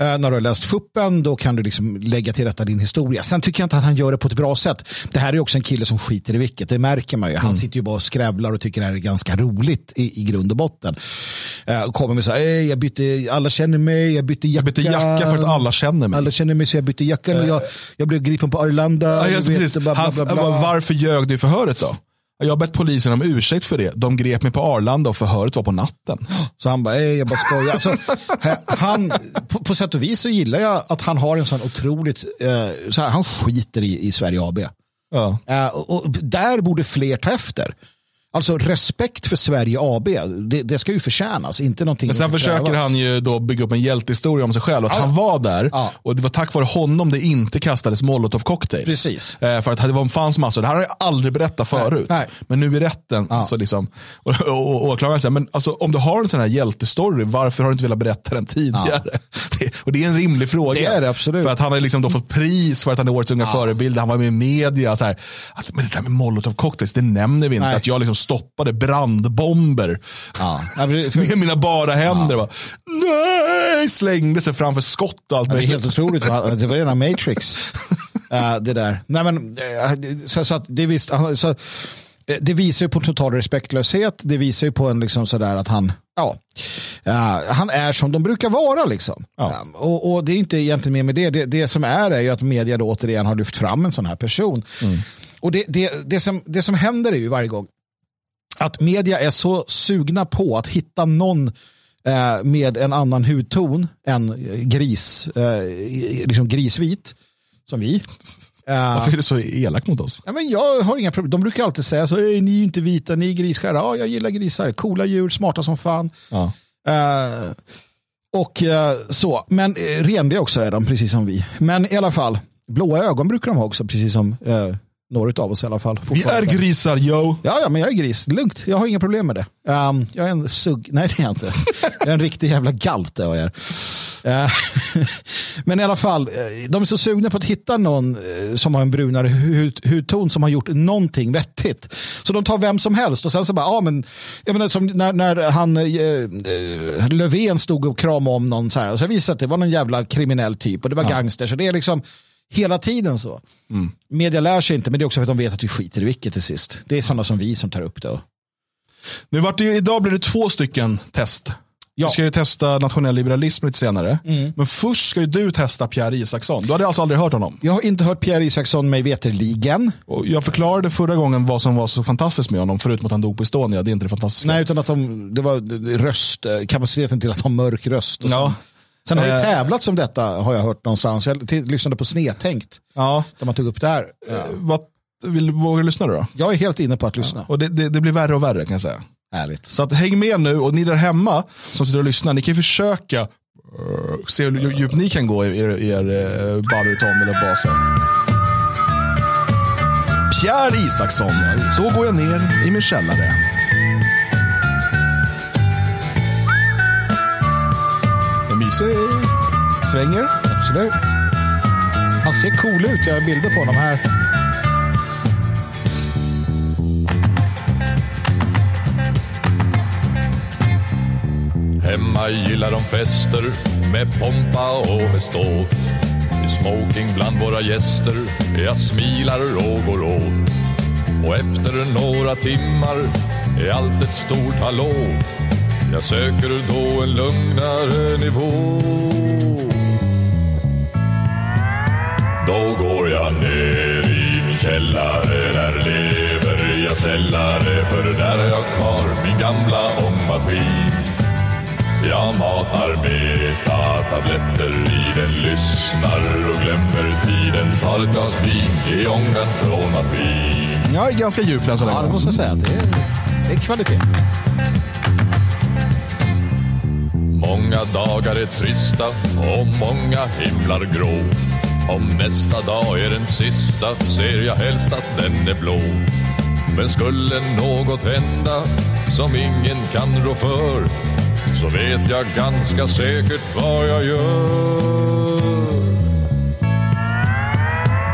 Eh, när du har läst fuppen då kan du liksom lägga till rätta din historia. Sen tycker jag inte att han gör det på ett bra sätt. Det här är också en kille som skiter i vilket, det märker man ju. Han mm. sitter ju bara och skrävlar och tycker det här är ganska roligt i, i grund och botten. Eh, och kommer med så här, jag bytte, alla känner mig, jag bytte jacka. Jag bytte jacka för att alla känner mig. Alla känner mig så jag bytte jacka. Uh, jag, jag blev gripen på Arlanda. Ja, vet, bla, bla, bla, bla. Varför ljög du i förhöret då? Jag har bett polisen om ursäkt för det. De grep mig på Arlanda och förhöret var på natten. Så han bara, jag bara skojar. Alltså, han, på, på sätt och vis så gillar jag att han har en sån otroligt, eh, så här, han skiter i, i Sverige AB. Ja. Eh, och, och, där borde fler ta efter. Alltså respekt för Sverige AB, det, det ska ju förtjänas, inte någonting Men sen försöker krävas. han ju då bygga upp en hjältehistoria om sig själv. Att ja. han var där ja. och det var tack vare honom det inte kastades molotov cocktails. Precis. Eh, för att det fanns massor, det här har jag aldrig berättat förut. Nej. Nej. Men nu i rätten, ja. så liksom, och, och, och åklagaren säger, men alltså, om du har en sån här hjältestory, varför har du inte velat berätta den tidigare? Ja. [laughs] Det, och det är en rimlig fråga. Det är det absolut. För att han har liksom då fått pris för att han är årets unga förebild, han var med i media. Så här, att, men det där med molotov cocktails, det nämner vi inte. Nej. Att jag liksom stoppade brandbomber ja. [laughs] med mina bara händer. Ja. Nej, slängde sig framför skott och allt ja, Det är helt otroligt. Det var rena Matrix. [laughs] uh, det där. Nej, men, uh, så, så att det visst, så, Eh, det visar ju på total respektlöshet. Det visar ju på en liksom sådär att han, ja, uh, han är som de brukar vara liksom. Ja. Um, och, och, det är inte egentligen mer med det. det. Det som är är ju att media då återigen har lyft fram en sån här person. Mm. Och det, det, det, som, det som händer är ju varje gång att media är så sugna på att hitta någon eh, med en annan hudton än gris, eh, liksom grisvit, som vi. Varför är det så elakt mot oss? Ja, men jag har inga problem. De brukar alltid säga så, ni är ju inte vita, ni är grisskär. Ja, jag gillar grisar. Coola djur, smarta som fan. Ja. Uh, och uh, så. Men uh, renliga också är de, precis som vi. Men i alla fall, blåa ögon brukar de ha också, precis som några av oss i alla fall. Vi är grisar, yo. Ja, ja, men jag är gris. Lugnt, jag har inga problem med det. Um, jag är en sugg, nej det är jag inte. jag är en riktig jävla galt jag är. Uh, [laughs] men i alla fall, eh, de är så sugna på att hitta någon eh, som har en brunare hud, hudton som har gjort någonting vettigt. Så de tar vem som helst och sen så bara, ja men, jag menar, som när, när han uh, Löfven stod och kramade om någon så här, och så visade att det var någon jävla kriminell typ och det var ja. gangster. Så det är liksom, Hela tiden så. Mm. Media lär sig inte, men det är också för att de vet att vi skiter i vilket till sist. Det är sådana som vi som tar upp det. Nu vart det, idag blir det två stycken test. Ja. Vi ska ju testa nationell liberalism lite senare. Mm. Men först ska ju du testa Pierre Isaksson. Du hade alltså aldrig hört honom? Jag har inte hört Pierre Isaksson mig veterligen. Och jag förklarade förra gången vad som var så fantastiskt med honom, förutom att han dog på Estonia. Det är inte det fantastiska. Nej, utan att de, det var röst, kapaciteten till att ha mörk röst. Ja. Sen har det eh, tävlats om detta har jag hört någonstans. Jag lyssnade på Snedtänkt. Ja. Där man tog upp det här. Ja. Eh, vad, vill, vågar du lyssna då? Jag är helt inne på att lyssna. Ja. Och det, det, det, blir värre och värre kan jag säga. Härligt. Så att häng med nu och ni där hemma som sitter och lyssnar, ni kan försöka uh, se hur djupt ni kan gå i er, er uh, baryton eller baser. Pierre Isaksson, då går jag ner i min källare. Mysig. Svänger. Absolut. Han ser cool ut. Jag har bilder på honom här. Hemma gillar de fester med pompa och med ståt. I smoking bland våra gäster jag smilar och går åt. Och efter några timmar är allt ett stort hallå jag söker då en lugnare nivå. Då går jag ner i min källare, där lever jag sällare, för där har jag kvar min gamla ångmaskin. Jag matar metatabletter i den, lyssnar och glömmer tiden, tar ett glas vin i ångan från maskin. Jag är ganska djup än så länge. Ja, det måste jag säga. Det är, det är kvalitet. Många dagar är trista och många himlar grå. Om nästa dag är den sista ser jag helst att den är blå. Men skulle något hända som ingen kan rå för så vet jag ganska säkert vad jag gör.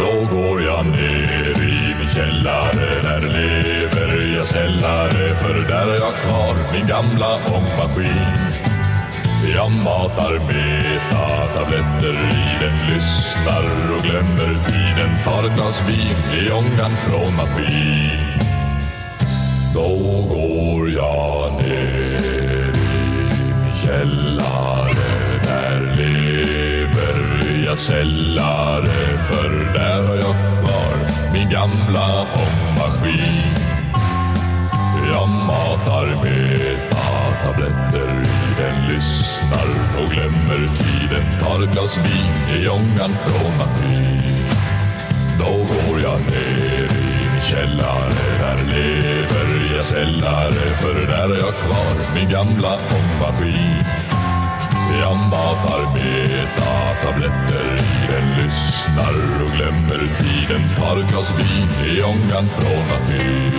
Då går jag ner i min källare, där lever jag sällare för där har jag kvar min gamla ångmaskin. Jag matar beta-tabletter i den, lyssnar och glömmer tiden. Tar ett glas vin i ångan från maskin. Då går jag ner i min källare. Där lever jag sällare, för där har jag kvar min gamla ångmaskin. Jag matar beta-tabletter den lyssnar och glömmer tiden. Tar ett glas vin i ångan från maskin Då går jag ner i min källare. Där lever jag sällare För där har jag kvar min gamla ångmaskin. Jag matar beta-tabletter i den Lyssnar och glömmer tiden. Tar ett glas vin i ångan från maskin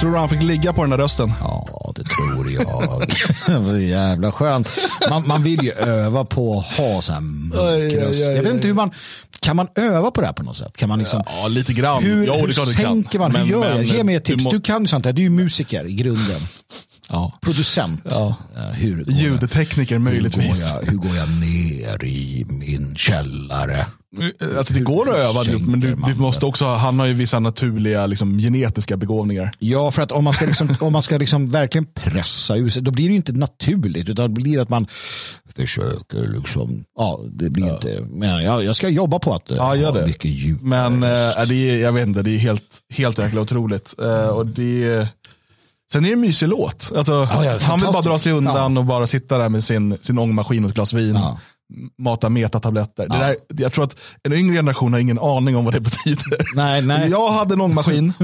Tror du han fick ligga på den där rösten? Ja [laughs] jag. det jävla skönt. Man, man vill ju öva på att ha så här mörk röst. Jag vet inte hur man, kan man öva på det här på något sätt? Kan man liksom, ja, lite grann. Hur, jo, hur sänker man? Men, hur gör men, jag? Ge mig ett tips. Du, må... du kan ju sånt här. Du är ju musiker i grunden. Ja. Producent. Ja. Eh, Hur går Ljudtekniker jag, hur, går möjligtvis. jag, hur går jag ner i min källare? Alltså det går att öva, men du, du måste också, han har ju vissa naturliga liksom, genetiska begåvningar. Ja, för att om man ska, liksom, om man ska liksom verkligen pressa ur sig, då blir det ju inte naturligt, utan det blir att man försöker liksom, ja, det blir inte, men jag, jag ska jobba på att eh, Ja, gör ha det. mycket djup. Men äh, det är, jag vet inte, det är helt, helt jäkla otroligt. Eh, och det är, sen är det en mysig låt. Alltså, ja, han vill bara dra sig undan och bara sitta där med sin, sin ångmaskin och ett glas vin. Ja. Mata metatabletter. Det där, jag tror att en yngre generation har ingen aning om vad det betyder. [laughs] Nej, nej. Jag hade en ångmaskin. [laughs]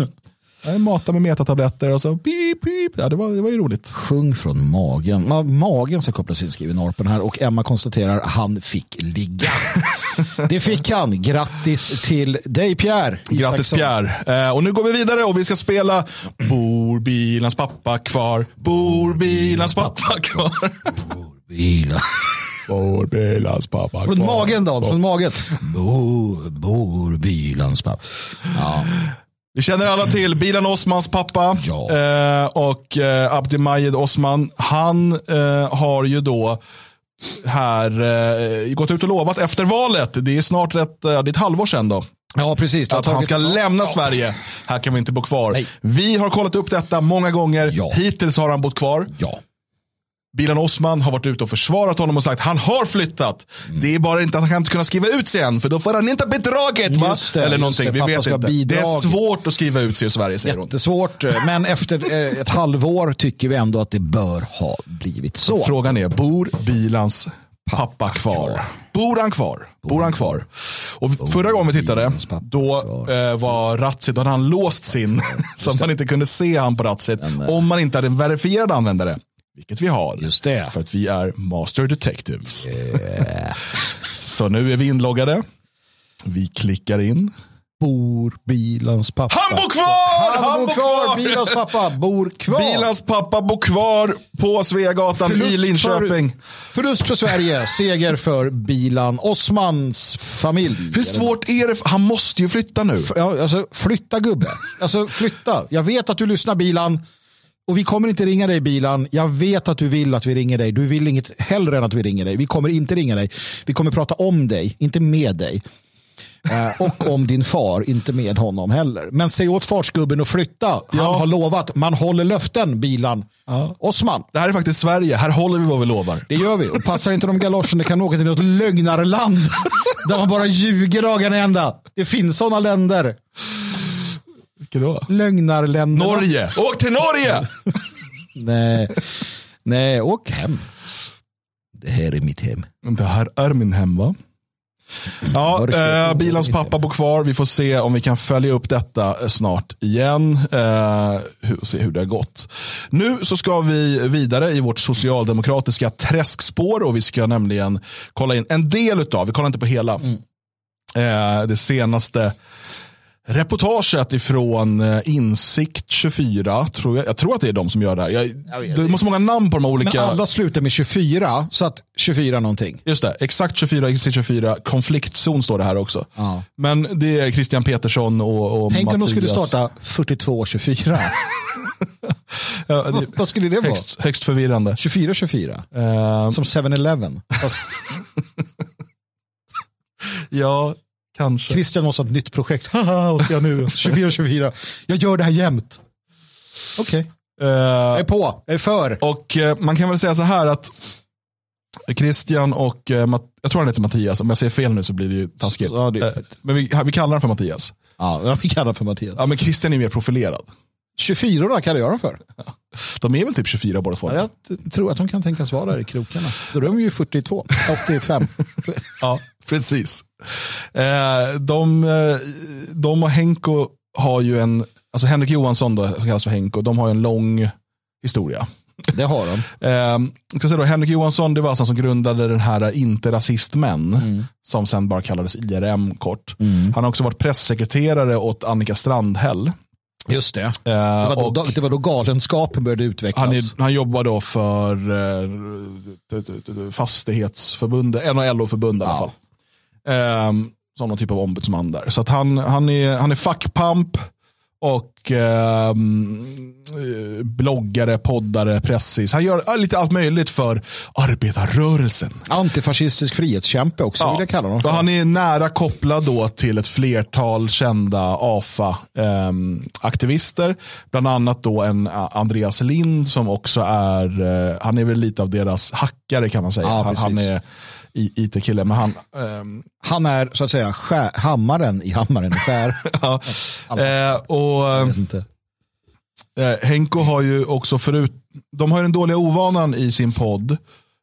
Jag matade med metatabletter och så pip, pip. Ja, det, var, det var ju roligt. Sjung från magen. Ma- Magen ska kopplas in skriver Norpen här och Emma konstaterar han fick ligga. [laughs] det fick han. Grattis till dig Pierre. Grattis Isaksson. Pierre. Eh, och nu går vi vidare och vi ska spela Bor bilans pappa kvar? Bor bilans pappa kvar? Bila. Bor bilans pappa kvar? Från magen då, från magen. Bor, bor bilans pappa. Ja. Vi känner alla till Bilan Osmans pappa Ja. eh, och eh, Abdi Majed Osman. Han eh, har ju då här eh, gått ut och lovat efter valet. Det är snart rätt, det är ett halvår sedan då. Ja, precis. Att han ska lämna Sverige. Här kan vi inte bo kvar. Nej. Vi har kollat upp detta många gånger. Ja. Hittills har han bott kvar. Ja. Bilan Osman har varit ute och försvarat honom och sagt han har flyttat. Mm. Det är bara inte att han kan inte kunna skriva ut sig än för då får han inte bidraget. Va? Det, Eller någonting, det. vi vet inte. Det är svårt att skriva ut sig ur Sverige säger hon. Jättesvårt, men efter eh, ett halvår tycker vi ändå att det bör ha blivit så. Frågan är, bor Bilans pappa kvar? Bor han kvar? Bor han kvar? Och förra gången vi tittade, då eh, var Ratsit, då hade han låst sin, [laughs] så att man inte kunde se han på Ratsit, om man inte hade en verifierad användare. Vilket vi har. Just det. För att vi är master detectives. [laughs] så nu är vi inloggade. Vi klickar in. Bor bilans pappa. Han bor kvar! Han, bor kvar! Bilans pappa bor kvar! Bilans pappa bor kvar på Sveagatan i Linköping. För, förlust för Sverige, seger för Bilan Osmans familj. Hur svårt är det? Han måste ju flytta nu. Ja, alltså, flytta gubbe. Alltså, flytta. Jag vet att du lyssnar Bilan. Och vi kommer inte ringa dig Bilan. Jag vet att du vill att vi ringer dig. Du vill inget hellre än att vi ringer dig. Vi kommer inte ringa dig. Vi kommer prata om dig, inte med dig. Eh, och om din far, inte med honom heller. Men säg åt farsgubben att flytta. Han Ja. har lovat. Man håller löften, Bilan. Osman. Det här är faktiskt Sverige. Här håller vi vad vi lovar. Det gör vi. Och passar inte de galoscherna kan åka till något lögnarland. [laughs] där man bara ljuger dagarna ända. Det finns sådana länder. Vilka då? Lögnarländerna. Norge. Åk till Norge! [laughs] Nej. Nej, åk hem. Det här är mitt hem. Det här är min hem va? Ja, eh, Bilans fel? pappa bor kvar. Vi får se om vi kan följa upp detta eh, snart igen. Eh, och se hur det har gått. Nu så ska vi vidare i vårt socialdemokratiska träskspår och vi ska nämligen kolla in en del utav, vi kollar inte på hela, eh, det senaste reportaget ifrån eh, Insikt 24. Tror jag, jag tror att det är de som gör det här. Jag, det är så många namn på de olika. Men alla slutar med 24, så att 24 någonting. Just det, exakt 24, exakt 24, konfliktzon står det här också. Ja. Men det är Christian Petersson och, och Tänk om de skulle Mattias. starta 42-24. [laughs] Ja, det, Vad skulle det vara? högst, högst förvirrande. 24-24. Eh, Som 7-Eleven. Fast [laughs] ja, kanske. Christian måste ha ett nytt projekt. Haha, vad ska jag nu? 24-24. Jag gör det här jämt. Okej, Eh, jag är på. Jag är för. och eh, man kan väl säga så här att Christian och, Matt- jag tror han heter Mattias, om jag säger fel nu så blir det ju taskigt. Ja, det Eh, men vi, vi kallar honom för Mattias. Ja, vi kallar för Mattias. Ja, men Christian är mer profilerad. 24 kallar jag dem för. De är väl typ 24 båda två. Ja, jag tror att de kan tänkas vara där i krokarna. Då är de ju 42, 85. [laughs] Ja, precis. Eh, de, eh, de och Henko har ju en, alltså Henrik Johansson då, som kallas för Henko, de har ju en lång historia. Det har de. [laughs] Eh, ska säga då, Henrik Johansson det var alltså han som grundade den här Inte rasistmän, som sen bara kallades IRM kort. Han har också varit pressekreterare åt Annika Strandhäll. Just det. Eh, Det var, och då, det var då galenskapen började utvecklas. han, är, han jobbar då för eh, Fastighetsförbundet, en av LO-förbund i alla fall. Eh, som någon typ av ombudsman där. Så att han, han, är, han är fackpamp och ehm, eh, bloggare, poddare, pressis. Han gör lite allt möjligt för arbetarrörelsen. Antifascistisk frihetskämpe också vill jag kalla honom. Han är nära kopplad då till ett flertal kända AFA-aktivister. bland annat då en eh, Andreas Lind som också är, eh, han är väl lite av deras hackare kan man säga. Ja, han, han är IT-kille, men han, ehm, Han är så att säga skär, hammaren i hammaren skär. [laughs] ja. Eh, och inte. Eh, Henko har ju också förut, de har ju den dåliga ovanan i sin podd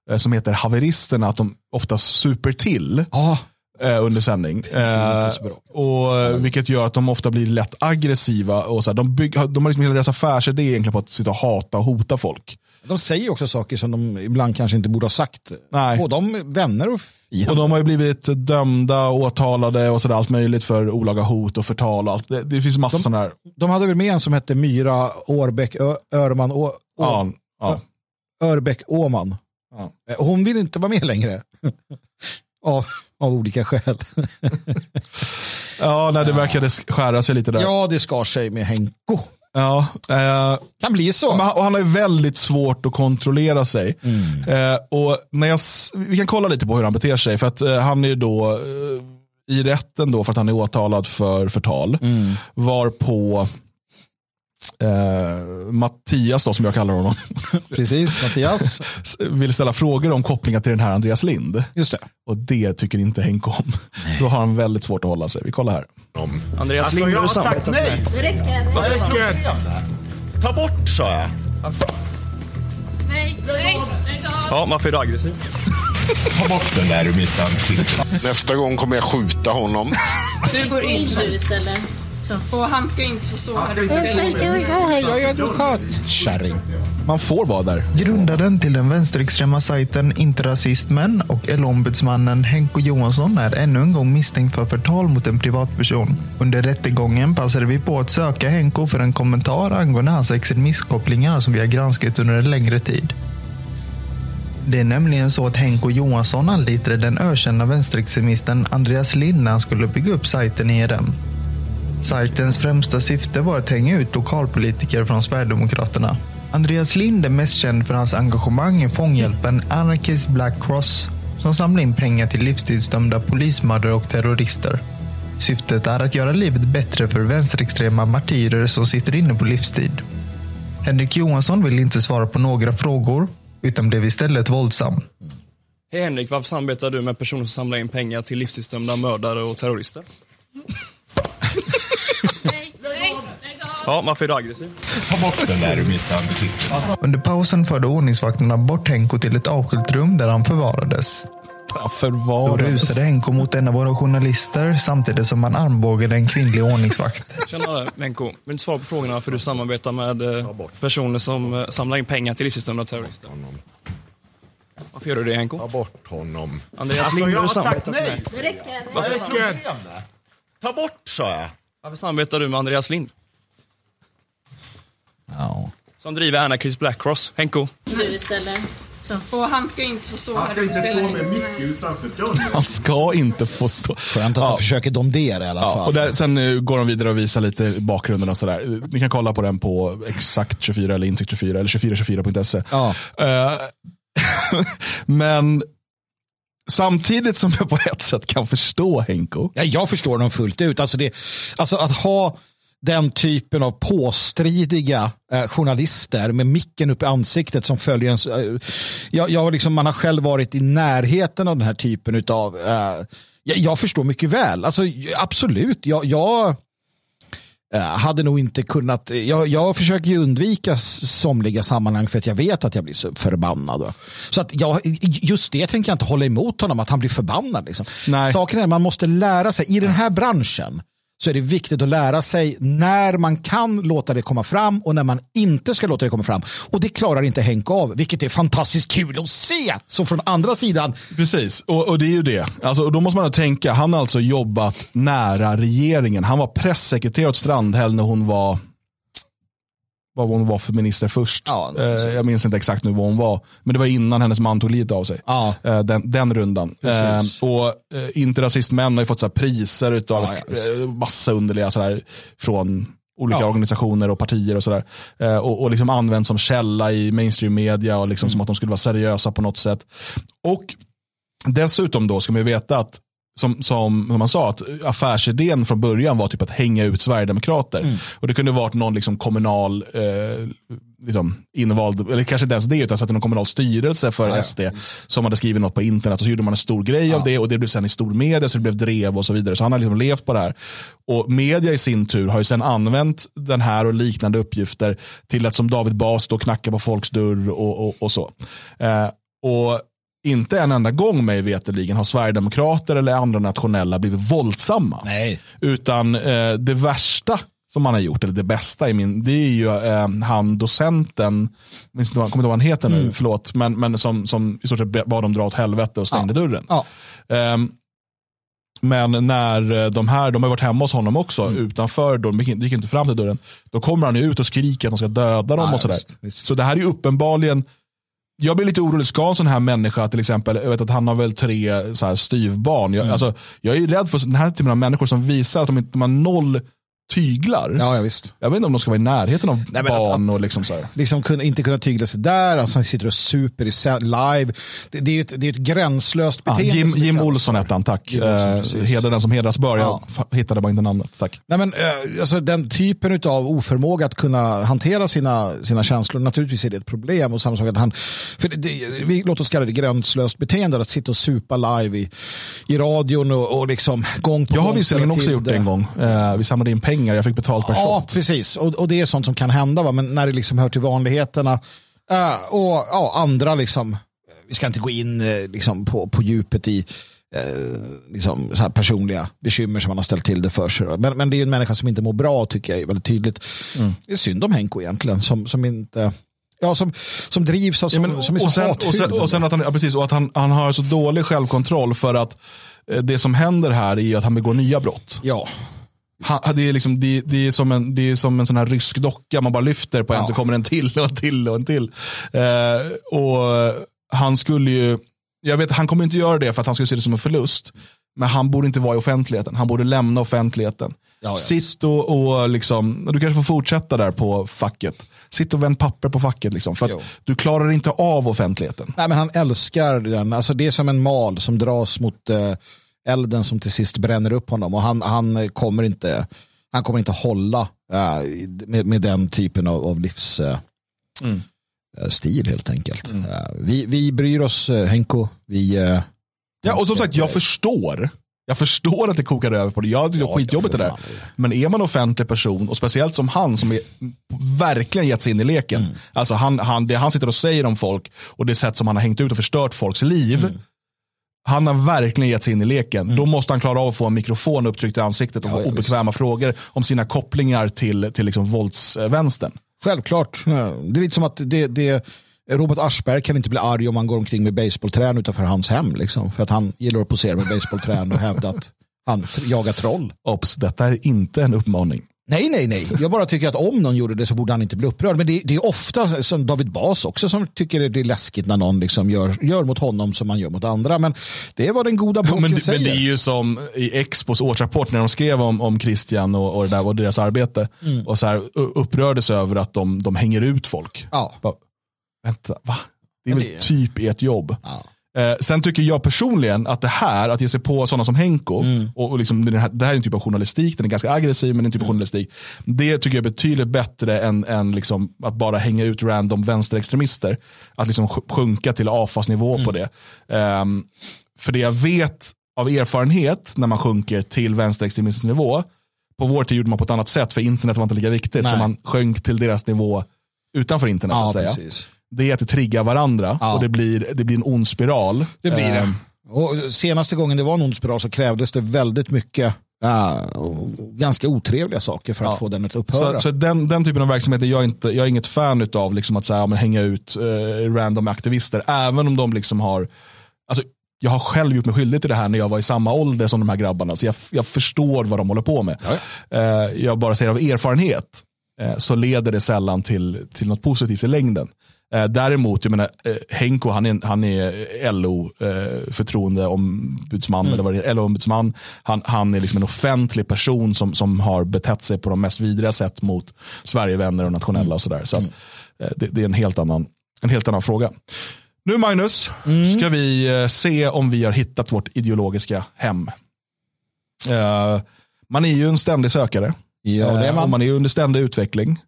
eh, som heter Haveristerna att de ofta super till Ja, eh, under sändning. Eh, och, eh, vilket gör att de ofta blir lätt aggressiva. Och så här, de, bygg, de har liksom hela deras affärsidé egentligen på att sitta och hata och hota folk. De säger också saker som de ibland kanske inte borde ha sagt. Nej. Både om vänner och Och fiender. de har ju blivit dömda, åtalade och sådär, allt möjligt för olaga hot och förtal. Och allt. Det, det finns massa sådana här. De hade väl med en som hette Myra Årbäck Ö, Örman Å, Å, Ja, ja. Örbäck Åman. Ja. Eh, Hon vill inte vara med längre. [laughs] av, av olika skäl. [laughs] ja nej, det verkade skära sig lite där. ja, det skar sig med Henko. Ja, eh, Kan bli så. Och han har ju väldigt svårt att kontrollera sig. Mm. Eh, och när jag, vi kan kolla lite på hur han beter sig. För att eh, han är ju då eh, i rätten då för att han är åtalad för förtal. Mm. Var på eh, Mattias då, som jag kallar honom, [laughs] Precis, Mattias. [laughs] vill ställa frågor om kopplingar till den här Andreas Lind. Just det. Och det tycker inte Henke om. Då har han väldigt svårt att hålla sig. Vi kollar här. Andreas Alltså Lind jag har sagt nej. Det räcker. Vad är problemet? Ta bort sa jag. Nej, nej. Ja, varför är du aggressiv? [laughs] Ta bort den där ur mitt ansikte. Nästa gång kommer jag skjuta honom. Du går in nu istället. Och han ska inte få stå här. Jag är advokat. Kärring. Man får vara där. Grundaren till den vänsterextrema sajten Inte Rasismen och LO-ombudsmannen Henko Johansson är ännu en gång misstänkt för förtal mot en privatperson. Under rättegången passade vi på att söka Henko för en kommentar angående hans extremistkopplingar som vi har granskat under en längre tid. Det är nämligen så att Henko Johansson anlitade den ökända vänsterextremisten Andreas Lind när han skulle bygga upp sajten ERM. Sajtens främsta syfte var att hänga ut lokalpolitiker från Sverigedemokraterna. Andreas Lind är mest känd för hans engagemang i fånghjälpen Anarchist Black Cross som samlar in pengar till livstidsdömda polismördare och terrorister. Syftet är att göra livet bättre för vänsterextrema martyrer som sitter inne på livstid. Henrik Johansson vill inte svara på några frågor utan blev istället våldsam. Hej Henrik, varför samarbetar du med personer som samlar in pengar till livstidsdömda mördare och terrorister? [laughs] Ja, varför är du aggressiv? Ta bort den där ur mitt ansikte. Under pausen förde ordningsvakterna bort Henko till ett avskilt rum där han förvarades. Ja, Då förvarades. rusade Henko mot en av våra journalister samtidigt som han armbågade en kvinnlig ordningsvakt. Tjenare Venko, vill du inte svara på frågorna varför du samarbetar med eh, personer som eh, samlar in pengar till livstidsdömda terrorister? Varför gör du det Henko? Ta bort honom. Andreas Alltså Lind jag har sagt nej. Det räcker. Vad är problemet? Ta bort sa jag. Varför samarbetar du med Andreas Lind? Ja. Som driver Anarchist Black Cross. Henko, Nu istället. Så. Och han ska inte få stå här. Han ska inte stå med mitt utanför dörren. Han ska inte få stå. Skönt att de försöker domdera i alla Ja, fall. och där, sen eh, går de vidare och visar lite bakgrunden och sådär. Ni kan kolla på den på exakt 24 eller insikt 24 eller 2424.se. Ja. Eh, [laughs] men samtidigt som jag på ett sätt kan förstå Henko. Ja, jag förstår dem fullt ut. Alltså, det, alltså att ha den typen av påstridiga eh, journalister med micken upp i ansiktet som följer ens... Eh, jag, jag, liksom, man har själv varit i närheten av den här typen av... Eh, jag, jag förstår mycket väl. Alltså, absolut. Jag, jag eh, hade nog inte kunnat... Jag, jag försöker ju undvika somliga sammanhang för att jag vet att jag blir så förbannad. Så att jag, just det tänker jag inte hålla emot honom, att han blir förbannad. Liksom. Nej. Saken är att man måste lära sig, i den här branschen så är det viktigt att lära sig när man kan låta det komma fram och när man inte ska låta det komma fram. Och det klarar inte Henk av, vilket är fantastiskt kul att se. Så från andra sidan, Precis, och, och det är ju det. Alltså, och då måste man tänka, han har alltså jobbat nära regeringen. Han var pressekreterare åt Strandhäll när hon var vad hon var för minister först. Ja, eh, jag minns inte exakt nu vad hon var. Men det var innan hennes man tog livet av sig. Ja. Eh, den, den rundan. Eh, och eh, Inte rasistmän har ju fått så här priser utav Ja, ja, eh, massa underliga så här, från olika organisationer och partier och sådär. Eh, och, och liksom används som källa i mainstream media och liksom som att de skulle vara seriösa på något sätt. Och dessutom då ska man ju veta att som, som, som man sa, att affärsidén från början var typ att hänga ut Sverigedemokrater. Och det kunde varit någon liksom kommunal eh, liksom invald, eller kanske inte ens det, utan så att det är någon kommunal styrelse för SD som hade skrivit något på internet och så gjorde man en stor grej av det och det blev sen i stor media så det blev drev och så vidare. Så han har liksom levt på det här. Och media i sin tur har ju sen använt den här och liknande uppgifter till att som David Bas då knacka på folks dörr och, och, och så. Eh, och inte en enda gång mig veterligen har Sverigedemokrater eller andra nationella blivit våldsamma. Nej. Utan eh, det värsta som man har gjort, eller det bästa i min, det är ju eh, han docenten, minns inte vad- kommer inte ihåg vad han heter nu, förlåt, men, men som, som i stort sett bad dem dra åt helvete och stängde dörren. Ja. Ehm, men när eh, de här, de har varit hemma hos honom också, Mm. utanför de gick gick inte fram till dörren, då kommer han ju ut och skriker att de ska döda dem Ja, och sådär. visst, visst. Så det här är ju uppenbarligen, jag blir lite orolig, ska en sån här människa till exempel, jag vet att han har väl tre så här, styvbarn. Jag, Mm. alltså, jag är rädd för den här typen av människor som visar att de, inte, de har noll tyglar. Ja, ja, visst. Jag vet inte om de ska vara i närheten av Nej, barn att- och liksom så här. Liksom kunna, inte kunna tygla sig där, alltså han sitter och super i live. Det, det är ett, det är ett gränslöst beteende. Jim, det Jim kallas. Olsson hette han, tack. Jim Olsson, Eh, hedrar den som hedras bör. Jag Ja. fa- hittade bara inte namnet. Tack. Nej, men, eh, alltså, den typen av oförmåga att kunna hantera sina, sina känslor, naturligtvis är det ett problem. Och samma sak att han, för det, det, vi, låt oss kalla det gränslöst beteende, att sitta och supa live i, i radion och, och liksom gång på Jag har gång visserligen också gjort det en gång. Eh, vi samlade in pengar, jag fick betalt per Ja, shot. precis. Och, och det är sånt som kan hända, va? men när det liksom hör till vanligheterna eh, och ja, andra, liksom, vi ska inte gå in eh, liksom, på, på djupet i eh, liksom, så här personliga bekymmer som man har ställt till det för sig. då. Men, men det är ju en människa som inte mår bra, tycker jag är väldigt tydligt. Mm. Det är synd om Henko egentligen, som, som inte... Ja, som, som drivs av, som, Ja, men, som är så och, sen, hatfylld. och, sen, och sen att han, ja, precis, och att han, han har så dålig självkontroll för att eh, det som händer här är ju att han begår nya brott. Ja, Han, det, är liksom, det, det, är som en, det är som en sån här rysk docka, man bara lyfter på en Ja. så kommer en till och en till och en till. Eh, och han skulle ju, jag vet han kommer inte göra det för att han skulle se det som en förlust. Men han borde inte vara i offentligheten, han borde lämna offentligheten. Ja, ja, Sitt och, och liksom, du kanske får fortsätta där på facket. Sitt och vänd papper på facket liksom. För du klarar inte av offentligheten. Nej, men han älskar den. Alltså, det är som en mal som dras mot eh, elden som till sist bränner upp honom. Och han, han, kommer, inte, han kommer inte hålla eh, med, med den typen av, av livsstil eh, Mm. eh, helt enkelt. Eh, vi, vi bryr oss, Henko. Vi, Ja, och som sagt, jag förstår. Jag förstår att det kokar över på det. Jag tycker Ja, skitjobbigt det där. Men är man offentlig person, och speciellt som han som är, verkligen gett sig in i leken. Mm. Alltså han, han, det han sitter och säger om folk och det sätt som han har hängt ut och förstört folks liv. Mm. Han har verkligen gett sig in i leken. Då måste han klara av att få en mikrofon upptryckt i ansiktet och Ja, få ja, obekväma frågor om sina kopplingar till, till liksom våldsvänstern. Självklart. Det är lite som att det, det, Robert Aschberg kan inte bli arg om man går omkring med baseballträn utanför hans hem. Liksom, för att han gillar att posera med baseballträn och hävda att han jagar troll. Obs, detta är inte en uppmaning. Nej, nej, nej. Jag bara tycker att om någon gjorde det så borde han inte bli upprörd. Men det, det är ofta som David Bas också som tycker det är läskigt när någon liksom gör, gör mot honom som man gör mot andra. Men det är vad den goda boken men, det- säger. men det är ju som i Expos årsrapport när de skrev om, om Christian och, och, det där, och deras arbete. Och så här, upprördes över att de, de hänger ut folk. Ja. Bara, vänta, va? Det är väl det- typ ert jobb. Ja. Eh, sen tycker jag personligen att det här, att ge sig på sådana som Henko, Mm. och, och liksom, det, här, det här är en typ av journalistik, den är ganska aggressiv men en typ av Mm. journalistik. Det tycker jag är betydligt bättre än, än liksom att bara hänga ut random vänsterextremister. Att liksom sj- sjunka till AFAS-nivå på Mm. det. Ehm, för det jag vet av erfarenhet när man sjunker till vänsterextremistisk nivå, på vår tid gjorde man på ett annat sätt för internet var inte lika viktigt, Nej. så man sjönk till deras nivå utanför internet. så Ja, att säga. precis. Det är att det triggar varandra Ja. och det blir, det blir en ond spiral. Det blir det. Ehm, Och senaste gången det var en ond spiral så krävdes det väldigt mycket ja, ganska otrevliga saker för att Ja. få den att upphöra. Så, så den, den typen av verksamhet är jag, inte, jag är inget fan av liksom att så här, ja, men hänga ut eh, random aktivister. Även om de liksom har, alltså, jag har själv gjort mig skyldig till det här när jag var i samma ålder som de här grabbarna. Så jag, jag förstår vad de håller på med. Eh, jag bara säger av erfarenhet eh, så leder det sällan till, till något positivt i längden. Eh, däremot, jag menar, eh, Henko han är, han är LO eh, förtroendeombudsman, eller vad det är, LO-ombudsman. Han, han är liksom en offentlig person som, som har betett sig på de mest vidriga sätt mot Sverigevänner och nationella och sådär. Så att, eh, det, det är en helt, annan, en helt annan fråga. Nu Magnus, ska vi se om vi har hittat vårt ideologiska hem. Man är ju en ständig sökare. Ja, man. man är under ständig utveckling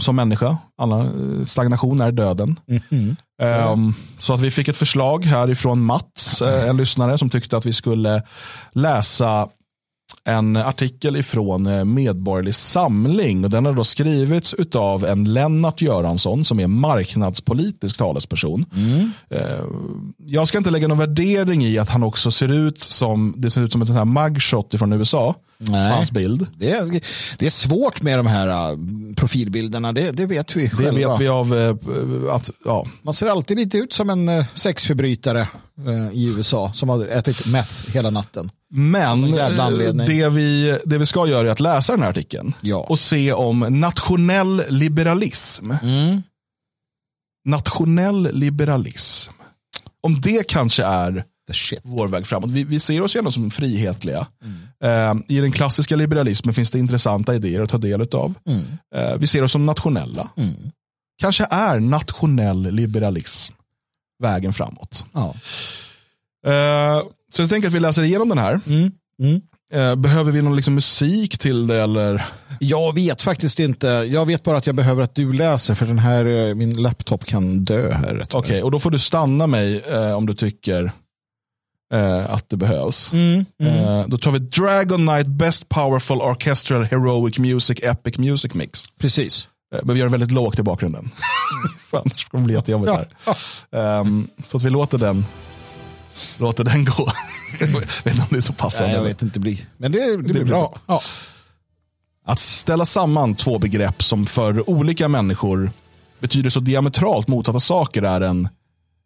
som människa. Alla, eh, stagnation är döden. Mhm. Ehm, så att vi fick ett förslag härifrån Mats, eh, en lyssnare som tyckte att vi skulle läsa en artikel ifrån eh, Medborgerlig Samling. Och den har då skrivits av en Lennart Göransson som är marknadspolitisk talesperson. Eh, Jag ska inte lägga någon värdering i att han också ser ut som, det ser ut som ett sånt här mugshot från USA. Nej. Hans bild. Det är, det är svårt med de här uh, profilbilderna, det, det vet vi Det själva. vet vi av eh, att, ja, Man ser alltid lite ut som en uh, sexförbrytare i USA som har ätit meth hela natten. Men det vi, det vi ska göra är att läsa den här artikeln Ja. och se om nationell liberalism. Mm. Nationell liberalism. Om det kanske är. Vår väg framåt. Vi, vi ser oss gärna som frihetliga. Mm. Eh, I den klassiska liberalismen finns det intressanta idéer att ta del av. Mm. Eh, vi ser oss som nationella. Kanske är nationell liberalism vägen framåt. Ja. Eh, så jag tänker att vi läser igenom den här. Mm. Mm. Eh, behöver vi någon liksom musik till det eller? Jag vet faktiskt inte. Jag vet bara att jag behöver att du läser för den här, uh, min laptop kan dö här. Okej, och då får du stanna mig eh, om du tycker eh, att det behövs. Mm. Eh, då tar vi Dragon Knight Best Powerful Orchestral Heroic Music Epic Music Mix. Precis. Eh, men vi gör det väldigt lågt i bakgrunden. [laughs] För annars kommer det bli jättejobbigt Ja. här. Ehm, så att vi låter den, låter den gå. [laughs] jag vet inte om det är så passande. Nej, jag vet inte. Det. Men det, det, blir blir bra. Ja. Att ställa samman två begrepp som för olika människor betyder så diametralt motsatta saker är en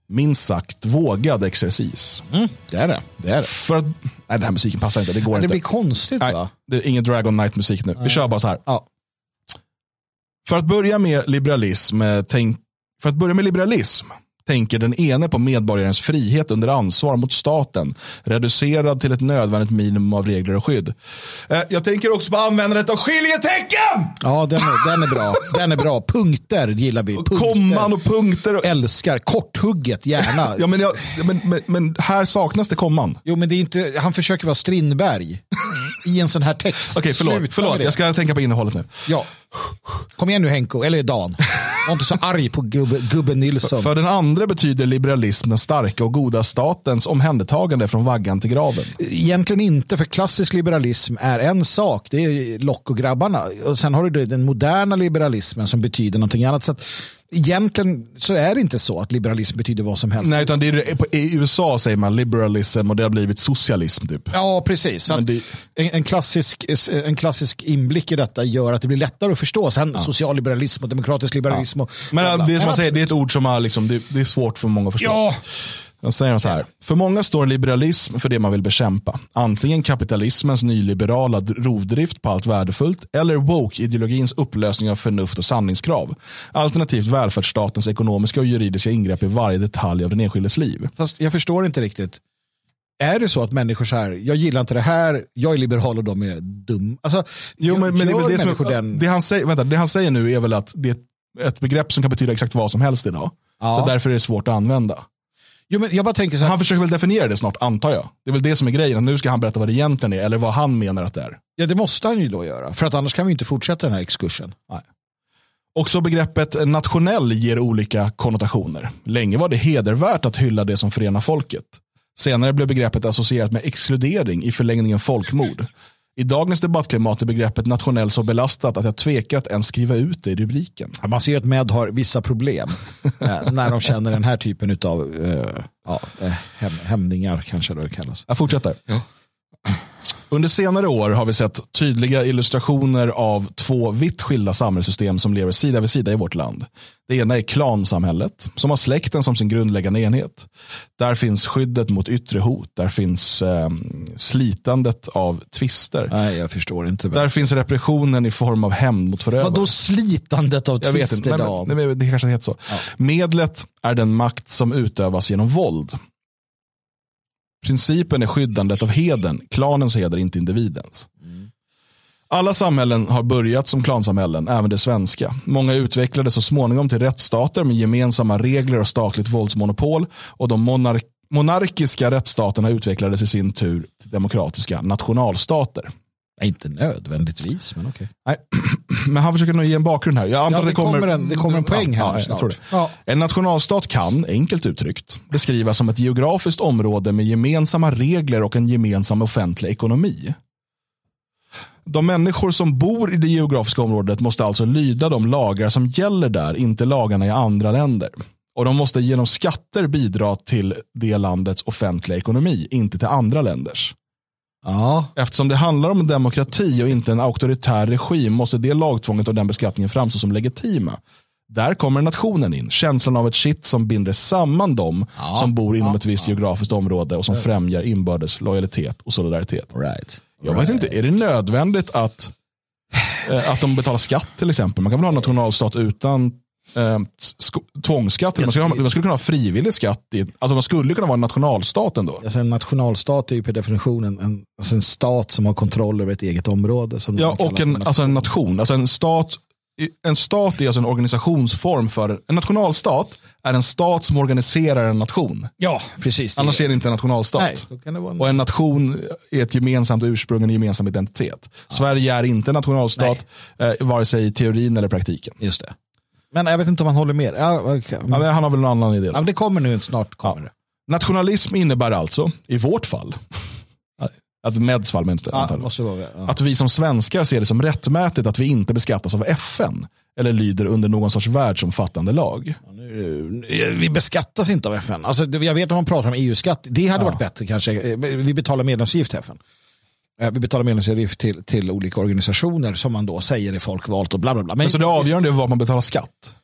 minst sagt vågad exercis. Mm, det är det. Det, är det. För att, nej, den här musiken passar inte, det går det inte. blir konstigt nej, va? det är ingen Dragon Knight-musik nu. Vi kör bara så här. Ja. För att börja med liberalism, eh, tänk, för att börja med liberalism tänker den ene på medborgarens frihet under ansvar mot staten, reducerad till ett nödvändigt minimum av regler och skydd. Eh, Jag tänker också på användandet av skiljetecken! Ja, den är, den är bra. Den är bra. Punkter gillar vi. Punkter. Komman och punkter. Och, Älskar. Korthugget, gärna. [laughs] ja, men, jag, ja, men, men, men här saknas det komman. Jo, men det är inte, han försöker vara Strindberg [laughs] i en sån här text. Okej, förlåt. Med förlåt. det. Jag ska tänka på innehållet nu. Ja. Kom igen nu Henko, eller Dan. Var inte så arg på gubbe, gubbe Nilsson. För den andra betyder liberalism den starka och goda statens omhändertagande från vaggan till graven. Egentligen inte, för klassisk liberalism är en sak. Det är lock och grabbarna. Och sen har du den moderna liberalismen som betyder någonting annat. Så att egentligen så är det inte så att liberalism betyder vad som helst. Nej, utan det är, I USA säger man liberalism och det har blivit socialism. Typ. Ja, precis. Det- en, en, klassisk, en klassisk inblick i detta gör att det blir lättare att förstå. Sen socialliberalism och demokratisk liberalism. Och, Men det är som man säger, det är ett ord som har, liksom, det, det är svårt för många att förstå. Ja, Jag säger så här. För många står liberalism för det man vill bekämpa. Antingen kapitalismens nyliberala rovdrift på allt värdefullt eller woke-ideologins upplösning av förnuft och sanningskrav. Alternativt välfärdsstatens ekonomiska och juridiska ingrepp i varje detalj av den enskildes liv. fast jag förstår inte riktigt. Är det så att människor så här, jag gillar inte det här, jag är liberal och de är dum. Alltså, Jo, men, men det, är som, den... det, han säger, vänta, det han säger nu är väl att det är ett, ett begrepp som kan betyda exakt vad som helst idag. Ja. Så därför är det svårt att använda. Jo, men jag bara tänker så här, Han försöker väl definiera det snart, antar jag. Det är väl det som är grejen, nu ska han berätta vad det egentligen är, eller vad han menar att det är. ja, det måste han ju då göra. För att annars kan vi inte fortsätta den här exkursen. Också begreppet nationell ger olika konnotationer. Länge var det hedervärt att hylla det som förenar folket. Senare blev begreppet associerat med exkludering, i förlängningen folkmord. I dagens debattklimat är begreppet nationell så belastat att jag tvekar att ens skriva ut det i rubriken. Ja, Man ser att Med har vissa problem [laughs] eh, när de känner den här typen av ja, eh, häm, hämningar kanske det kallas. Jag fortsätter. Under senare år har vi sett tydliga illustrationer av två vitt skilda samhällssystem som lever sida vid sida i vårt land. Det ena är klansamhället som har släkten som sin grundläggande enhet. Där finns skyddet mot yttre hot. Där finns eh, slitandet av tvister. Nej, jag förstår inte. Där finns repressionen i form av hämnd mot förövare. Vadå slitandet av Jag vet inte, tvister men, men, det, kanske heter så. Medlet är den makt som utövas genom våld. Principen är skyddandet av heden, klanens heder, inte individens. Alla samhällen har börjat som klansamhällen, även det svenska. Många utvecklades så småningom till rättsstater med gemensamma regler och statligt våldsmonopol. Och de monark monarkiska rättsstaterna utvecklades i sin tur till demokratiska nationalstater. Inte nödvändigtvis, men okej. Nej, [clears throat] men han försöker nog ge en bakgrund här. Jag antar Ja, att det det kommer, kommer en- det kommer en poäng här ja, nu jag snart. tror det. Ja. En nationalstat kan, enkelt uttryckt, beskrivas som ett geografiskt område med gemensamma regler och en gemensam offentlig ekonomi. De människor som bor i det geografiska området måste alltså lyda de lagar som gäller där, inte lagarna i andra länder. Och de måste genom skatter bidra till det landets offentliga ekonomi, inte till andra länders. Ja, Eftersom det handlar om demokrati och inte en auktoritär regim måste det lagtvånget och den beskattningen framstå som legitima. Där kommer nationen in, känslan av ett shit som binder samman dem som bor inom ett visst geografiskt område och som främjar inbördes lojalitet och solidaritet. right. Jag vet inte, är det nödvändigt att, eh, att de betalar skatt till exempel? Man kan väl ha en nationalstat utan eh, sko- tvångsskatt? Man skulle, man skulle kunna ha frivillig skatt. I, alltså man skulle kunna vara en nationalstat ändå. Alltså en nationalstat är ju per definition en, en, alltså en stat som har kontroll över ett eget område. Ja, och för en, alltså en nation. Alltså en stat en stat är alltså en organisationsform för, en nationalstat är en stat som organiserar en nation. Ja, precis. det Annars är det inte en nationalstat. Nej, då kan det vara en... Och en nation är ett gemensamt ursprung, en gemensam identitet. Sverige är inte en nationalstat, eh, vare sig i teorin eller praktiken. Just det. Men jag vet inte om han håller med. Ja, okay. Ja, men han har väl någon annan idé. ja, men det kommer nu, snart kommer det. Nationalism innebär alltså, i vårt fall, [laughs] alltså Meds fall, men inte Ja, ja. att vi som svenskar ser det som rättmätigt att vi inte beskattas av FN eller lyder under någon sorts världsomfattande lag. Nu- Vi beskattas inte av FN. Alltså, jag vet att man pratar om EU-skatt. Det hade varit bättre kanske. Eh, Vi betalar medlemsavgift till FN. Eh, Vi betalar medlemsavgift till, till olika organisationer som man då säger är folkvalt och bla bla bla. Men, Men så det avgörande är var man betalar skatt.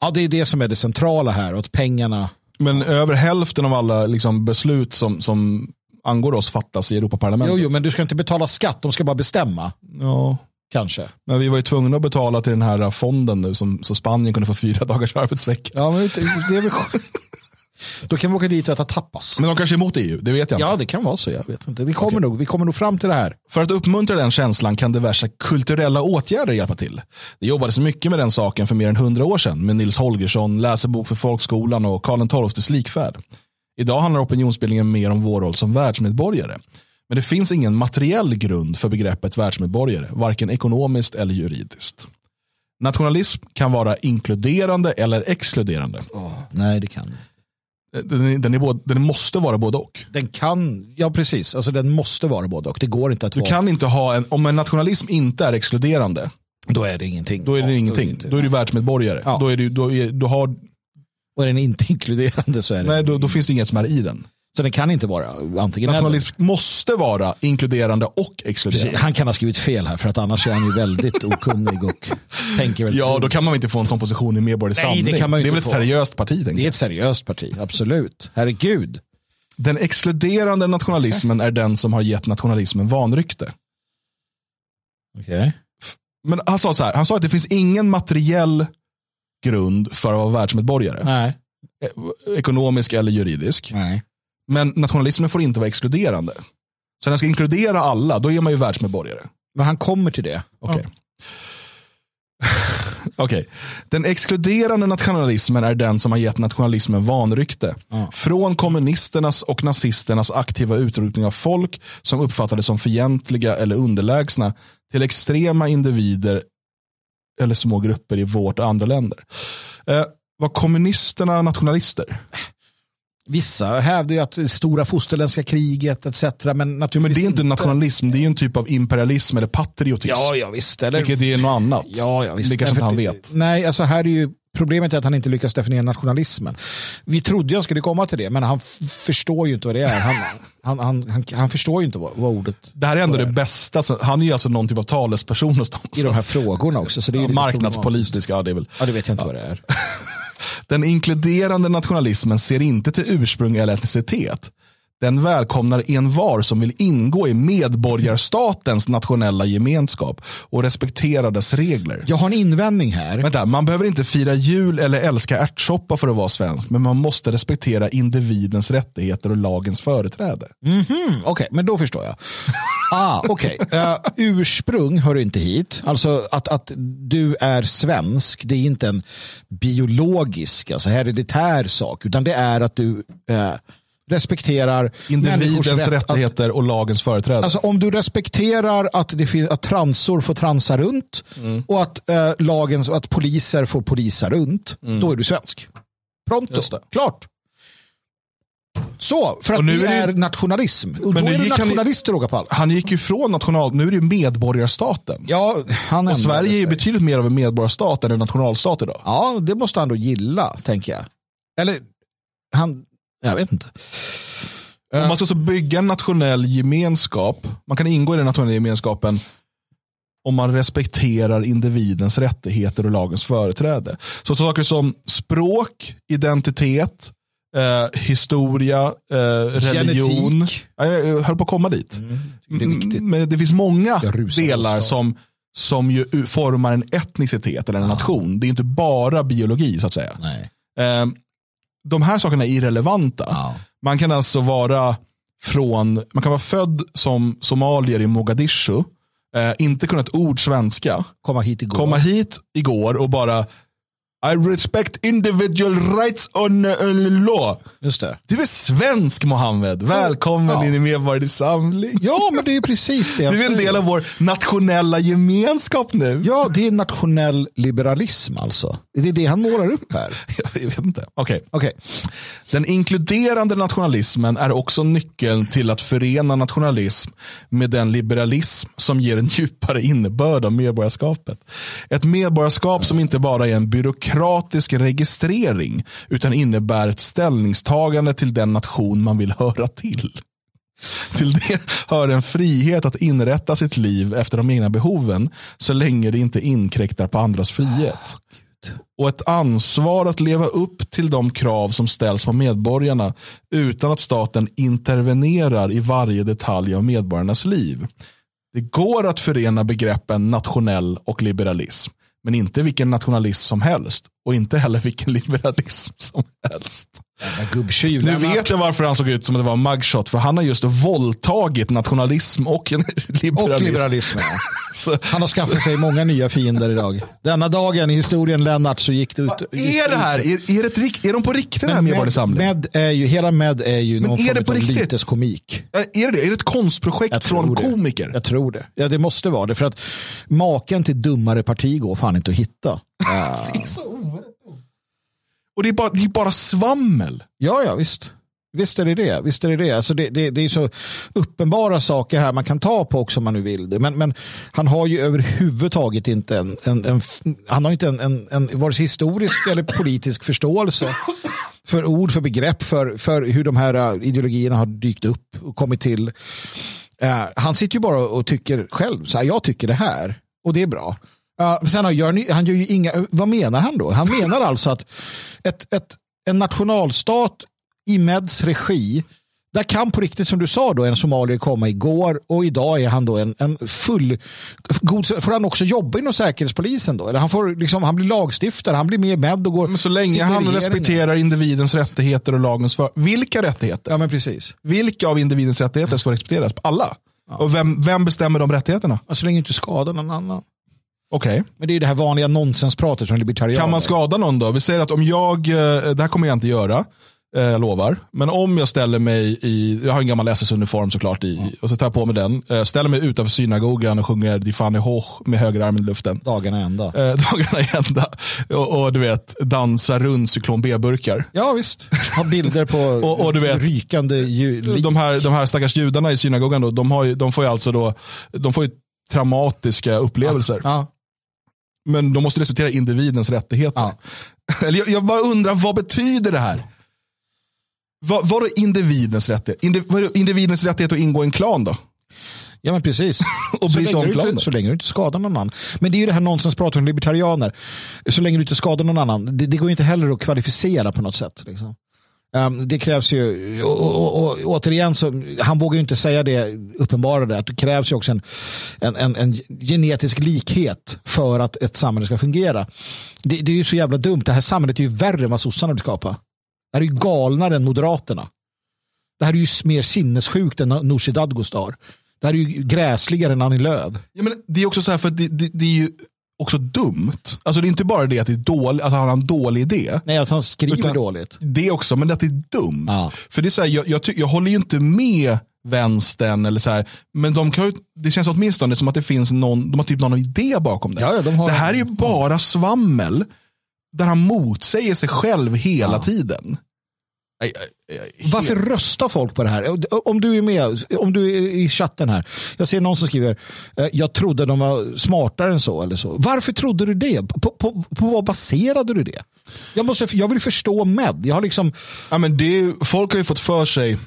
Ja, det är det som är det centrala här. Att pengarna... Men över hälften av alla liksom, beslut som, som angår oss fattas i Europaparlamentet. Jo, jo, men du ska inte betala skatt. De ska bara bestämma. Ja, Kanske. men vi var ju tvungna att betala till den här fonden nu som, så Spanien kunde få fyra dagars arbetsvecka. Ja, men det det är väl... Då kan vi åka dit och äta tapas. Men de kanske är emot EU, det vet jag inte. Ja, det kan vara så. Jag vet inte. Vi kommer, nog, vi kommer nog fram till det här. För att uppmuntra den känslan kan diverse kulturella åtgärder hjälpa till. Det jobbades mycket med den saken för mer än hundra år sedan med Nils Holgersson, läsebok för folkskolan och Karl XIIs likfärd. Idag handlar opinionsbildningen mer om vår roll som världsmedborgare. Men det finns ingen materiell grund för begreppet världsmedborgare, varken ekonomiskt eller juridiskt. Nationalism kan vara inkluderande eller exkluderande. Nej, det kan Den, är- den, är både, den måste vara både och. Den kan, ja precis, alltså den måste vara både och. Det går inte att Du vara, kan inte ha en, om en nationalism inte är exkluderande, då är det ingenting. Då är det Ja, ingenting. inte- Då är du världsmedborgare. Ja. Då, är du, då, är, då, har, Och är den inte [laughs] inkluderande så är det. nej, då, då finns det inget som är i den. Så den kan inte vara antingen eller. Nationalism måste vara inkluderande och Precis. exkluderande. Han kan ha skrivit fel här för att annars är han ju väldigt [laughs] okunnig och tänker väldigt Ja, då kan man inte få en sån position i Medborgerlig Nej, det Samling. kan man det är väl ett seriöst parti. Det är ett seriöst parti, absolut. Herregud. Den exkluderande nationalismen är den som har gett nationalismen vanrykte. Okej. Men han sa så här, han sa att det finns ingen materiell grund för att vara världsmedborgare. Nej. Eh, Ekonomisk eller juridisk. Nej. Men nationalismen får inte vara exkluderande. Så den ska inkludera alla, då är man ju världsmedborgare. Men han kommer till det. Okej. [laughs] Okej. Den exkluderande nationalismen är den som har gett nationalismen vanrykte. Från kommunisternas och nazisternas aktiva utrotning av folk som uppfattades som fientliga eller underlägsna till extrema individer eller små grupper i vårt och andra länder. Eh, var kommunisterna nationalister? Vissa hävdar ju att det stora fosterländska kriget etc. Men Men det är inte nationalism, det är en typ av imperialism eller patriotism. Ja, ja visst. Eller, Vilket är något annat. Ja, ja, visst. Det kanske inte han vet. Nej, alltså här är ju problemet är att han inte lyckas definiera nationalismen. Vi trodde jag skulle komma till det, men han förstår ju inte vad det är. Han, han, han, han, han förstår ju inte vad, vad ordet Det här är ändå det bästa. Han är ju alltså någon typ av talesperson någonstans. i de här frågorna också. Så det är Ja, lite Marknadspolitisk, ja det är väl. Ja, det vet jag inte vad det är. [laughs] Den inkluderande nationalismen ser inte till ursprung eller etnicitet. Den välkomnar envar som vill ingå i medborgarstatens nationella gemenskap och respektera dess regler. Jag har en invändning här. Vänta, man behöver inte fira jul eller älska ärtsoppa för att vara svensk, men man måste respektera individens rättigheter och lagens företräde. Mm, Okej, men då förstår jag. Ah, okej. [laughs] Eh, ursprung hör inte hit. Alltså att, att du är svensk, det är inte en biologisk, alltså hereditär sak, utan det är att du eh, respekterar Individens rätt att- rättigheter och lagens företräde. Alltså om du respekterar att, det att transor får transa runt Mm. och att, eh, lagens, att poliser får polisa runt, då är du svensk. Pronto, Mm. Klart. Så, för att Och nu det är det- är nationalism. Och Men då nu är du nationalist till råga på allt. Han gick ju från national, nu är det ju medborgarstaten. Ja, han och Sverige är ju sig. betydligt mer av en medborgarstat än en nationalstat idag. Ja, det måste han då gilla, tänker jag. Eller, han, jag vet inte. Om man ska så bygga en nationell gemenskap, man kan ingå i den nationella gemenskapen om man respekterar individens rättigheter och lagens företräde. Så saker som språk, identitet, eh, historia, eh, religion. Genetik. Ja, jag, höll på att komma dit. Det är viktigt. Mm, Men det finns många delar som, som ju formar en etnicitet eller en nation. Det är inte bara biologi så att säga. Eh, de här sakerna är irrelevanta. Ja. Man kan alltså vara från, man kan vara född som somalier i Mogadishu, eh, inte kunna ett ord svenska, Komma hit igår. komma hit igår och bara I respect individual rights on uh, law. Just det. Du är svensk Mohammed, välkommen Ja. in i Medborgerlig Samling. Ja, men det är precis det Du är en del av vår nationella gemenskap nu. Ja, det är nationell liberalism alltså. Det är det han målar upp här. [laughs] Jag vet inte. Okej. Okej, Den inkluderande nationalismen är också nyckeln till att förena nationalism med den liberalism som ger en djupare innebörd av medborgarskapet. Ett medborgarskap som inte bara är en byråkratisk registrering utan innebär ett ställningstagande till den nation man vill höra till. Till det hör en frihet att inrätta sitt liv efter de egna behoven så länge det inte inkräktar på andras frihet och ett ansvar att leva upp till de krav som ställs på medborgarna utan att staten intervenerar i varje detalj av medborgarnas liv. Det går att förena begreppen nationell och liberalism, men inte vilken nationalism som helst och inte heller vilken liberalism som helst gubbtjuv. Nu vet jag varför han såg ut som att det var en mugshot, för han har just våldtagit nationalism och liberalism. Och liberalismen. ja. [laughs] Han har skaffat sig många nya fiender idag. Denna dagen i historien Lennart så gick det ut. vad är det här? Är, är, det är de på riktigt den här Medborgerlig Samling? med är ju, hela med är ju någon är form av lyteskomik. Är det det? Är det ett konstprojekt från det. komiker? Jag tror det. Ja, det måste vara det. För att maken till dummare parti går fan inte att hitta. [laughs] Ja, och det är, bara, det är bara svammel. ja, ja visst. Visst är det det. Visst är det, det. Alltså det, det, det är så uppenbara saker här man kan ta på också om man nu vill det. Men, men han har ju överhuvudtaget inte en, en, en, han har inte en, en, en vare sig historisk eller politisk förståelse för ord, för begrepp, för, för hur de här äh, ideologierna har dykt upp och kommit till. Uh, han sitter ju bara och tycker själv, så här, jag tycker det här och det är bra. Uh, sen har, gör, ni- han gör ju inga, vad menar han då? Han menar alltså att ett, ett, en nationalstat i Meds regi, där kan på riktigt som du sa då en somalier komma igår och idag är han då en, en full, god, får han också jobba inom säkerhetspolisen då? Eller han, får liksom, han blir lagstiftare, han blir med i Med och går. Men så länge han respekterar individens rättigheter och lagens för... Vilka rättigheter? Ja men precis. Vilka av individens rättigheter ska respekteras? Alla. Och vem, vem bestämmer de rättigheterna? Så länge du inte skadar någon annan. Okej. Men det är det här vanliga nonsenspratet från libertarianer. Kan man skada någon då? Vi säger att om jag, eh, det här kommer jag inte göra, Eh, jag lovar. Men om jag ställer mig i, jag har en gammal SS-uniform såklart i, och så tar jag på mig den. Eh, ställer mig utanför synagogan och sjunger Die Fanny Hoch med höger armen i luften. Dagarna ända. Eh, [laughs] dagarna ända. Och, och du vet, dansa runt cyklon B-burkar. Ja visst, ha bilder på [laughs] Och- och du vet, rykande lik. De här, de här stackars judarna i synagogan, då, de, har ju, de får ju alltså då, de får ju traumatiska upplevelser. Ja, Men de måste respektera individens rättigheter. Ja. [laughs] Eller jag, jag bara undrar, vad betyder det här? Vad, vad är individens rättighet? Indi, vad är individens rättighet att ingå i en klan då? ja men precis. [laughs] Och så, länge du inte, så länge du inte skadar någon annan. Men det är ju det här nonsenspratet om libertarianer. Så länge du inte skadar någon annan. Det, det går inte heller att kvalificera på något sätt. Liksom. Um, det krävs ju, och, och, och, och, återigen så, han vågar ju inte säga det uppenbarade, att det krävs ju också en, en, en, en genetisk likhet för att ett samhälle ska fungera. Det, det är ju så jävla dumt, det här samhället är ju värre än vad sossarna vill skapa. Det här är ju galnare än Moderaterna. Det här är ju mer sinnessjukt än Nooshi Dadgostar. Det här är ju gräsligare än Annie Lööf. Ja, men det är också så här, för det, det, det är ju också dumt. Alltså det är inte bara det att, det är dålig, att han har en dålig idé. Nej, att han skriver Utan- dåligt. Det också, men att det är dumt. Ja. För det är så här, jag, jag, jag håller ju inte med vänstern, eller så här, men de kan, ju- det känns åtminstone som att det finns någon, de har typ någon idé bakom det. Ja, ja, de har- Det här är ju bara svammel, där han motsäger sig själv hela tiden. Nej, är helt- Varför röstar folk på det här? Om du är med, om du är i chatten här. Jag ser någon som skriver, eh, jag trodde de var smartare än så eller så. Varför trodde du det? På, på, på vad baserade du det? Jag, måste, jag vill förstå med. Jag har liksom, Ja, men det är, folk har ju fått för sig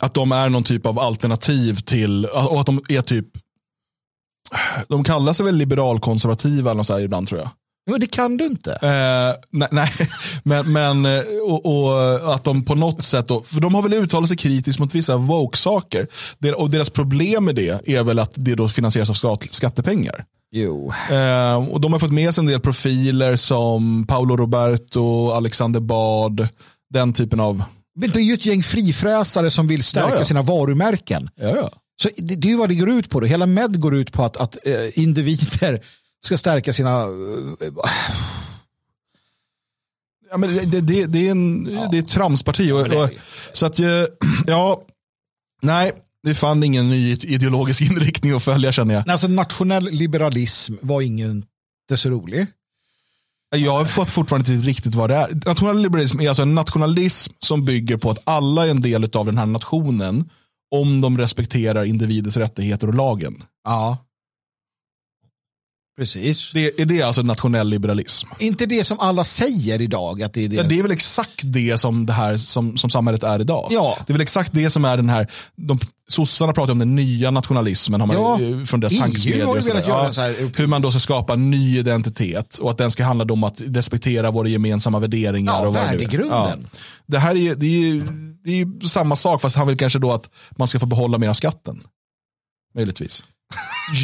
att de är någon typ av alternativ till, och att de är typ, de kallar sig väl liberalkonservativa eller något så här ibland tror jag. Men det kan du inte. Eh, nej, nej, [laughs] men, men eh, och, och att de på något sätt, då, för de har väl uttalat sig kritiskt mot vissa woke-saker. Och deras problem med det är väl att det då finansieras av skat, skattepengar. Jo. Eh, och de har fått med sig en del profiler som Paolo Roberto, Alexander Bard, den typen av, Men det är ju ett gäng frifräsare som vill stärka Ja, ja. sina varumärken. ja ja. Så det, det är ju vad det går ut på. Då. Hela med går ut på att, att eh, individer ska stärka sina... eh, Ja, men det, det, det, det, är en, det är ett tramsparti. Och, och, så att, eh, [clears throat] ja, nej, det fann ingen ny ideologisk [laughs] inriktning att följa känner jag. Alltså nationell liberalism var ingen är så rolig. Jag har fått fortfarande inte riktigt vad det är. Nationell liberalism är alltså en nationalism som bygger på att alla är en del av den här nationen om de respekterar individers rättigheter och lagen. Ja. Precis. Det, är det alltså nationell liberalism? Inte det som alla säger idag att det är det. Ja, det är väl exakt det som det här som, som samhället är idag. Ja. Det är väl exakt det som är den här, de, sossarna pratar om den nya nationalismen har man, Ja. eh, från deras tankesmedjor. har göra så här hur man då ska skapa en ny identitet och att den ska handla om att respektera våra gemensamma värderingar. Ja, och värdegrunden. Det här är ju, det är, ju, det är ju samma sak fast han vill kanske då att man ska få behålla mer av skatten. Möjligtvis.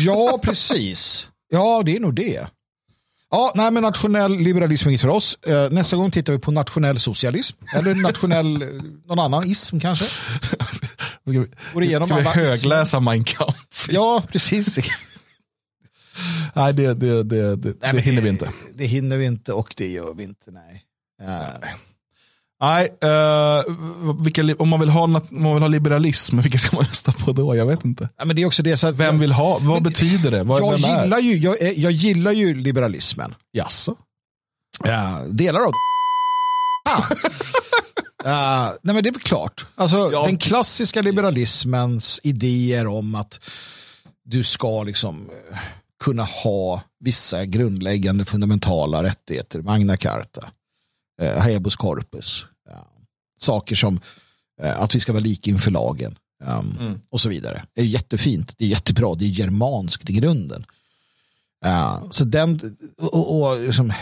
Ja, precis. Ja, det är nog det. Ja, nej, men nationell liberalism är inget för oss. Eh, nästa gång tittar vi på nationell socialism. Eller nationell, eh, någon annan ism kanske. Ska Går igenom vi alla högläsa Mein Kampf? Ja, precis. [laughs] Nej, det, det, det, det, det men hinner vi inte. Det hinner vi inte och det gör vi inte, nej. Ja. Nej, eh, vilka, li- om, man vill ha, om man vill ha liberalism, [laughs] vilka ska man rösta på då? Jag vet inte. Ja, men det är också det så att Vem vill ha? Vad betyder det? Vad, jag, gillar ju, jag, jag gillar ju liberalismen. Jaså? Ja, delar av ah. [laughs] Ja, nej men det är väl klart. Alltså, Ja. Den klassiska liberalismens idéer om att du ska liksom eh, kunna ha vissa grundläggande fundamentala rättigheter, Magna Carta, eh, habeas corpus. Saker som eh, att vi ska vara lika inför lagen um, och så vidare. Det är jättefint, det är jättebra, det är germanskt i grunden. Ja, så den, och, och, liksom,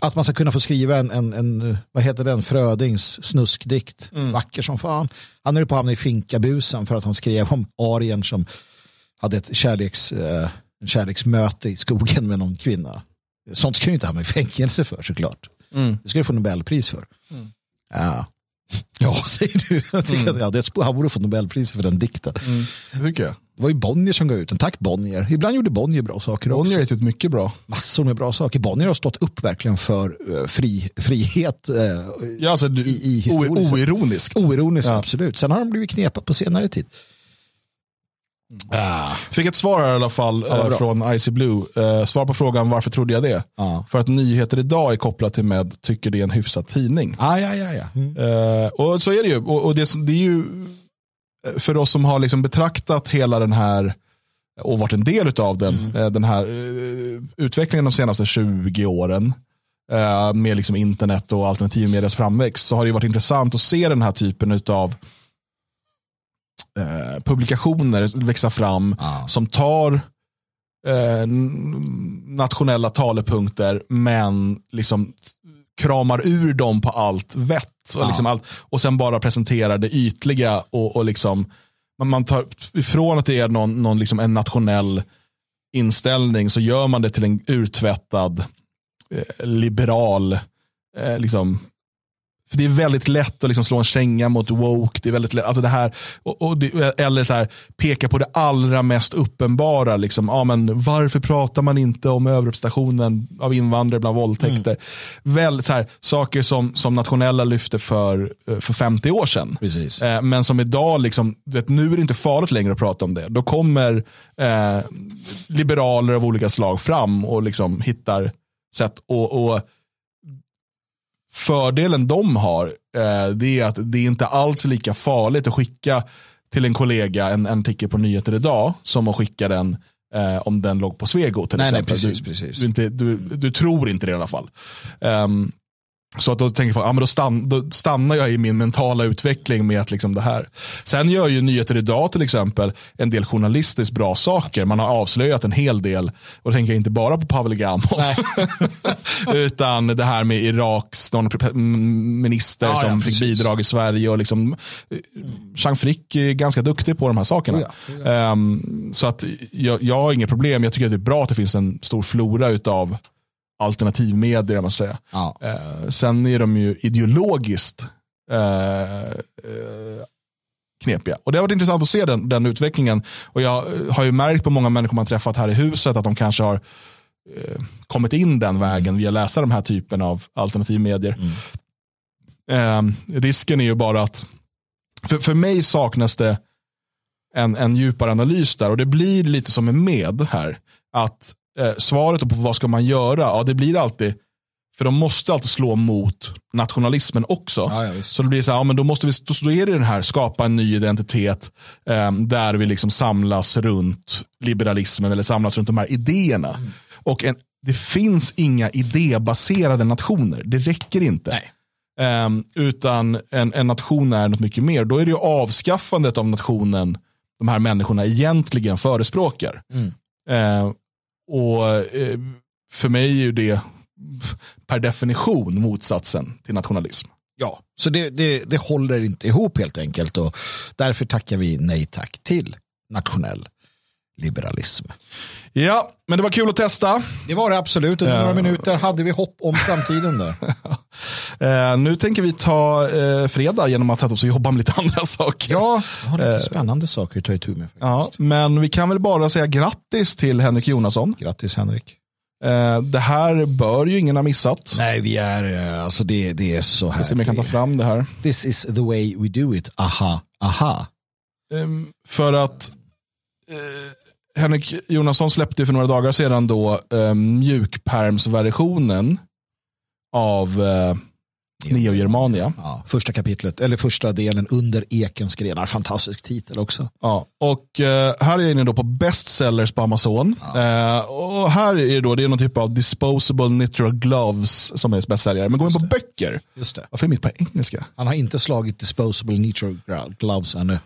att man ska kunna få skriva en, en, en vad heter den, Frödings snuskdikt, vacker som fan. Han är på att hamna i finkabusen för att han skrev om arien som hade ett kärleks, eh, en kärleksmöte i skogen med någon kvinna. Sånt skulle du inte hamna i fängelse för såklart. Det skulle du få Nobelpris för. Ja. Ja, [laughs] säger du. Jag tycker att, ja, det, han borde få Nobelpris för den dikten. Det tycker jag. Det var ju Bonnier som gav ut den. Tack Bonnier. Ibland gjorde Bonnier bra saker också. Bonnier är typ mycket bra. Massor med bra saker. Bonnier har stått upp verkligen för eh, fri, frihet. eh, Ja, alltså, du, I- i o, historiskt. oironiskt. Oironiskt, Ja. absolut. Sen har de blivit knepat på senare tid. Ah, Fick ett svar här i alla fall Ja, eh, från Icy Blue. Eh, svar på frågan varför trodde jag det? Ja. För att nyheter idag är kopplat till med tycker det är en hyfsad tidning. ah, ja, ja, ja. Mm. Eh, och så är det ju. Och, och det, det är ju eh, för oss som har liksom betraktat hela den här och varit en del av den, Mm. eh, den här utvecklingen de senaste 20 åren med liksom internet och alternativmedias framväxt så har det ju varit intressant att se den här typen av eh, publikationer växa fram Ja. som tar eh, nationella talepunkter men liksom kramar ur dem på allt vett. Och, Ja. liksom allt, och sen bara presenterar det ytliga och, och liksom man tar ifrån att det är någon, någon liksom en nationell inställning så gör man det till en urtvättad eh, liberal eh, liksom för det är väldigt lätt att liksom slå en känga mot woke. Det är väldigt lätt, alltså det här, och, och det, eller så här, peka på det allra mest uppenbara. Liksom, ja, men varför pratar man inte om överrepresentationen av invandrare bland våldtäkter? Väl, så här, saker som, som nationella lyfte för, eh, för 50 år sedan. Precis. Eh, men som idag, liksom, vet, nu är det inte farligt längre att prata om det. Då kommer eh, liberaler av olika slag fram och liksom hittar sätt. Och Fördelen de har eh, det är att det är inte alls lika farligt att skicka till en kollega en, en artikel på nyheter idag som att skicka den eh, om den låg på Svego till Nej, nej, exempel. precis, du, precis. Du, inte, du, du tror inte det i alla fall. Ehm, så att då tänker jag, ja, men då, stann, då stannar jag i min mentala utveckling med att liksom det här. Sen gör ju Nyheter idag till exempel en del journalistiskt bra saker. Man har avslöjat en hel del. Och då tänker jag inte bara på Pavel Gamov. [laughs] utan det här med Iraks någon minister Ja, som ja, fick bidrag i Sverige. Och liksom, Jean Frick är ganska duktig på de här sakerna. Ja, Ehm, så att jag, jag har inga problem. Jag tycker att det är bra att det finns en stor flora utav alternativmedier. Man säga. Ja. Eh, sen är de ju ideologiskt eh, eh, knepiga. Och det har varit intressant att se den, den utvecklingen. Och jag eh, har ju märkt på många människor man träffat här i huset att de kanske har eh, kommit in den vägen via att läsa de här typen av alternativmedier. Eh, risken är ju bara att, för, för mig saknas det en, en djupare analys där och det blir lite som en med här. Att eh, svaret på vad ska man göra, ja det blir alltid, för de måste alltid slå mot nationalismen också. Ja, ja, så det blir så här, ja, men då, måste vi, då, är det den här, skapa en ny identitet eh, där vi liksom samlas runt liberalismen eller samlas runt de här idéerna. Mm. Och en, det finns inga idébaserade nationer, det räcker inte. Ehm, utan en, en nation är något mycket mer. Då är det ju avskaffandet av nationen de här människorna egentligen förespråkar. Eh, och eh, för mig är ju det per definition motsatsen till nationalism. Ja, så det, det, det håller inte ihop helt enkelt och därför tackar vi nej tack till nationell liberalism. Ja, men det var kul att testa. Det var det absolut. Under några minuter hade vi hopp om framtiden där. [laughs] Eh, nu tänker vi ta eh, fredag genom att och jobba med lite [laughs] andra saker. Ja, har lite spännande saker att ta itu med. Ja, Faktiskt. men vi kan väl bara säga grattis till Henrik Jonasson. Grattis Henrik. Eh, det här bör ju ingen ha missat. Nej, vi är, eh, alltså det, det är så Ska se om jag kan ta här. fram det här. This is the way we do it. Aha, aha. Ehm, för att eh, Henrik Jonasson släppte för några dagar sedan då eh, mjukpermsversionen av eh, Neo Germania. Ja, första kapitlet, eller första delen under Ekens grenar. Fantastisk titel också. Ja, och eh, här är jag inne då på bestsellers på Amazon. Eh, och här är det då, det är någon typ av disposable knitted gloves som är bästsäljare. Men gå in på böcker. Just det. Varför är mitt på engelska? Han har inte slagit disposable neutral gloves ännu.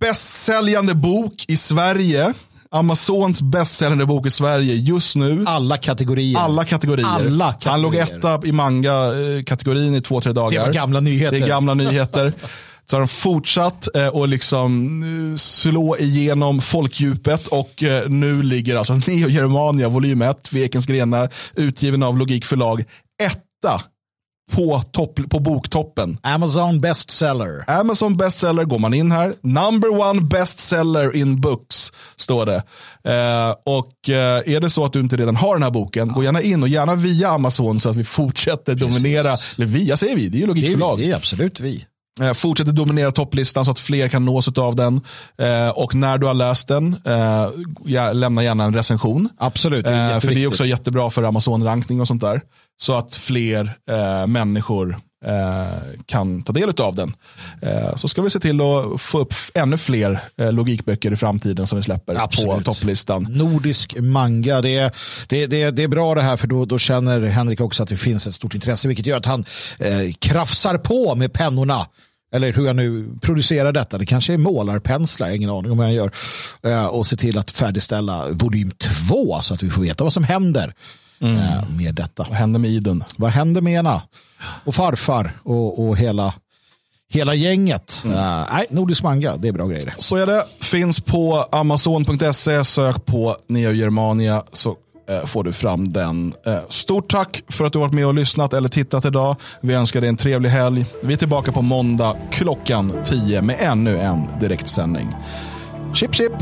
Bästsäljande bok i Sverige. Amazons bästsäljande bok i Sverige just nu. Alla kategorier. Alla kategorier. Alla Han låg kategorier. etta i manga-kategorin i två, tre dagar. Det var gamla nyheter. Det är gamla nyheter. [laughs] Så har de fortsatt eh, och liksom eh, slå igenom folkdjupet och eh, nu ligger alltså [laughs] Neo Germania volym 1 vid Ekens grenar utgiven av Logik förlag etta på, topp, på boktoppen. Amazon bestseller. Amazon bestseller går man in här. Number one bestseller in books, står det. Eh, och eh, är det så att du inte redan har den här boken, gå gärna in och gärna via Amazon så att vi fortsätter dominera. Eller via säger vi, det är ju Det Logikförlag. det är absolut vi. Eh, Fortsätter dominera topplistan så att fler kan nås av den. Eh, och när du har läst den, eh, ja, lämna gärna en recension. Absolut, det är för det är också jättebra för Amazon-rankning och sånt där. Så att fler eh, människor eh, kan ta del av den. Eh, så ska vi se till att få upp ännu fler eh, logikböcker i framtiden som vi släpper på Absolut. topplistan. Nordisk manga, det är, det, det, det är bra det här för då, då känner Henrik också att det finns ett stort intresse vilket gör att han eh, krafsar på med pennorna. Eller hur jag nu producerar detta. Det kanske är målarpenslar, ingen aning om vad jag gör. Eh, och se till att färdigställa volym två så att vi får veta vad som händer eh, med detta. Vad händer med Iden? Vad händer med ena? Och farfar och, och hela, hela gänget. Eh, nej, Nordisk manga, det är bra grejer. Så är det. Finns på Amazon.se. Sök på Neo Germania så eh, får du fram den. Stort tack för att du varit med och lyssnat eller tittat idag. Vi önskar dig en trevlig helg. Vi är tillbaka på måndag klockan 10 med ännu en direktsändning. Chip chip!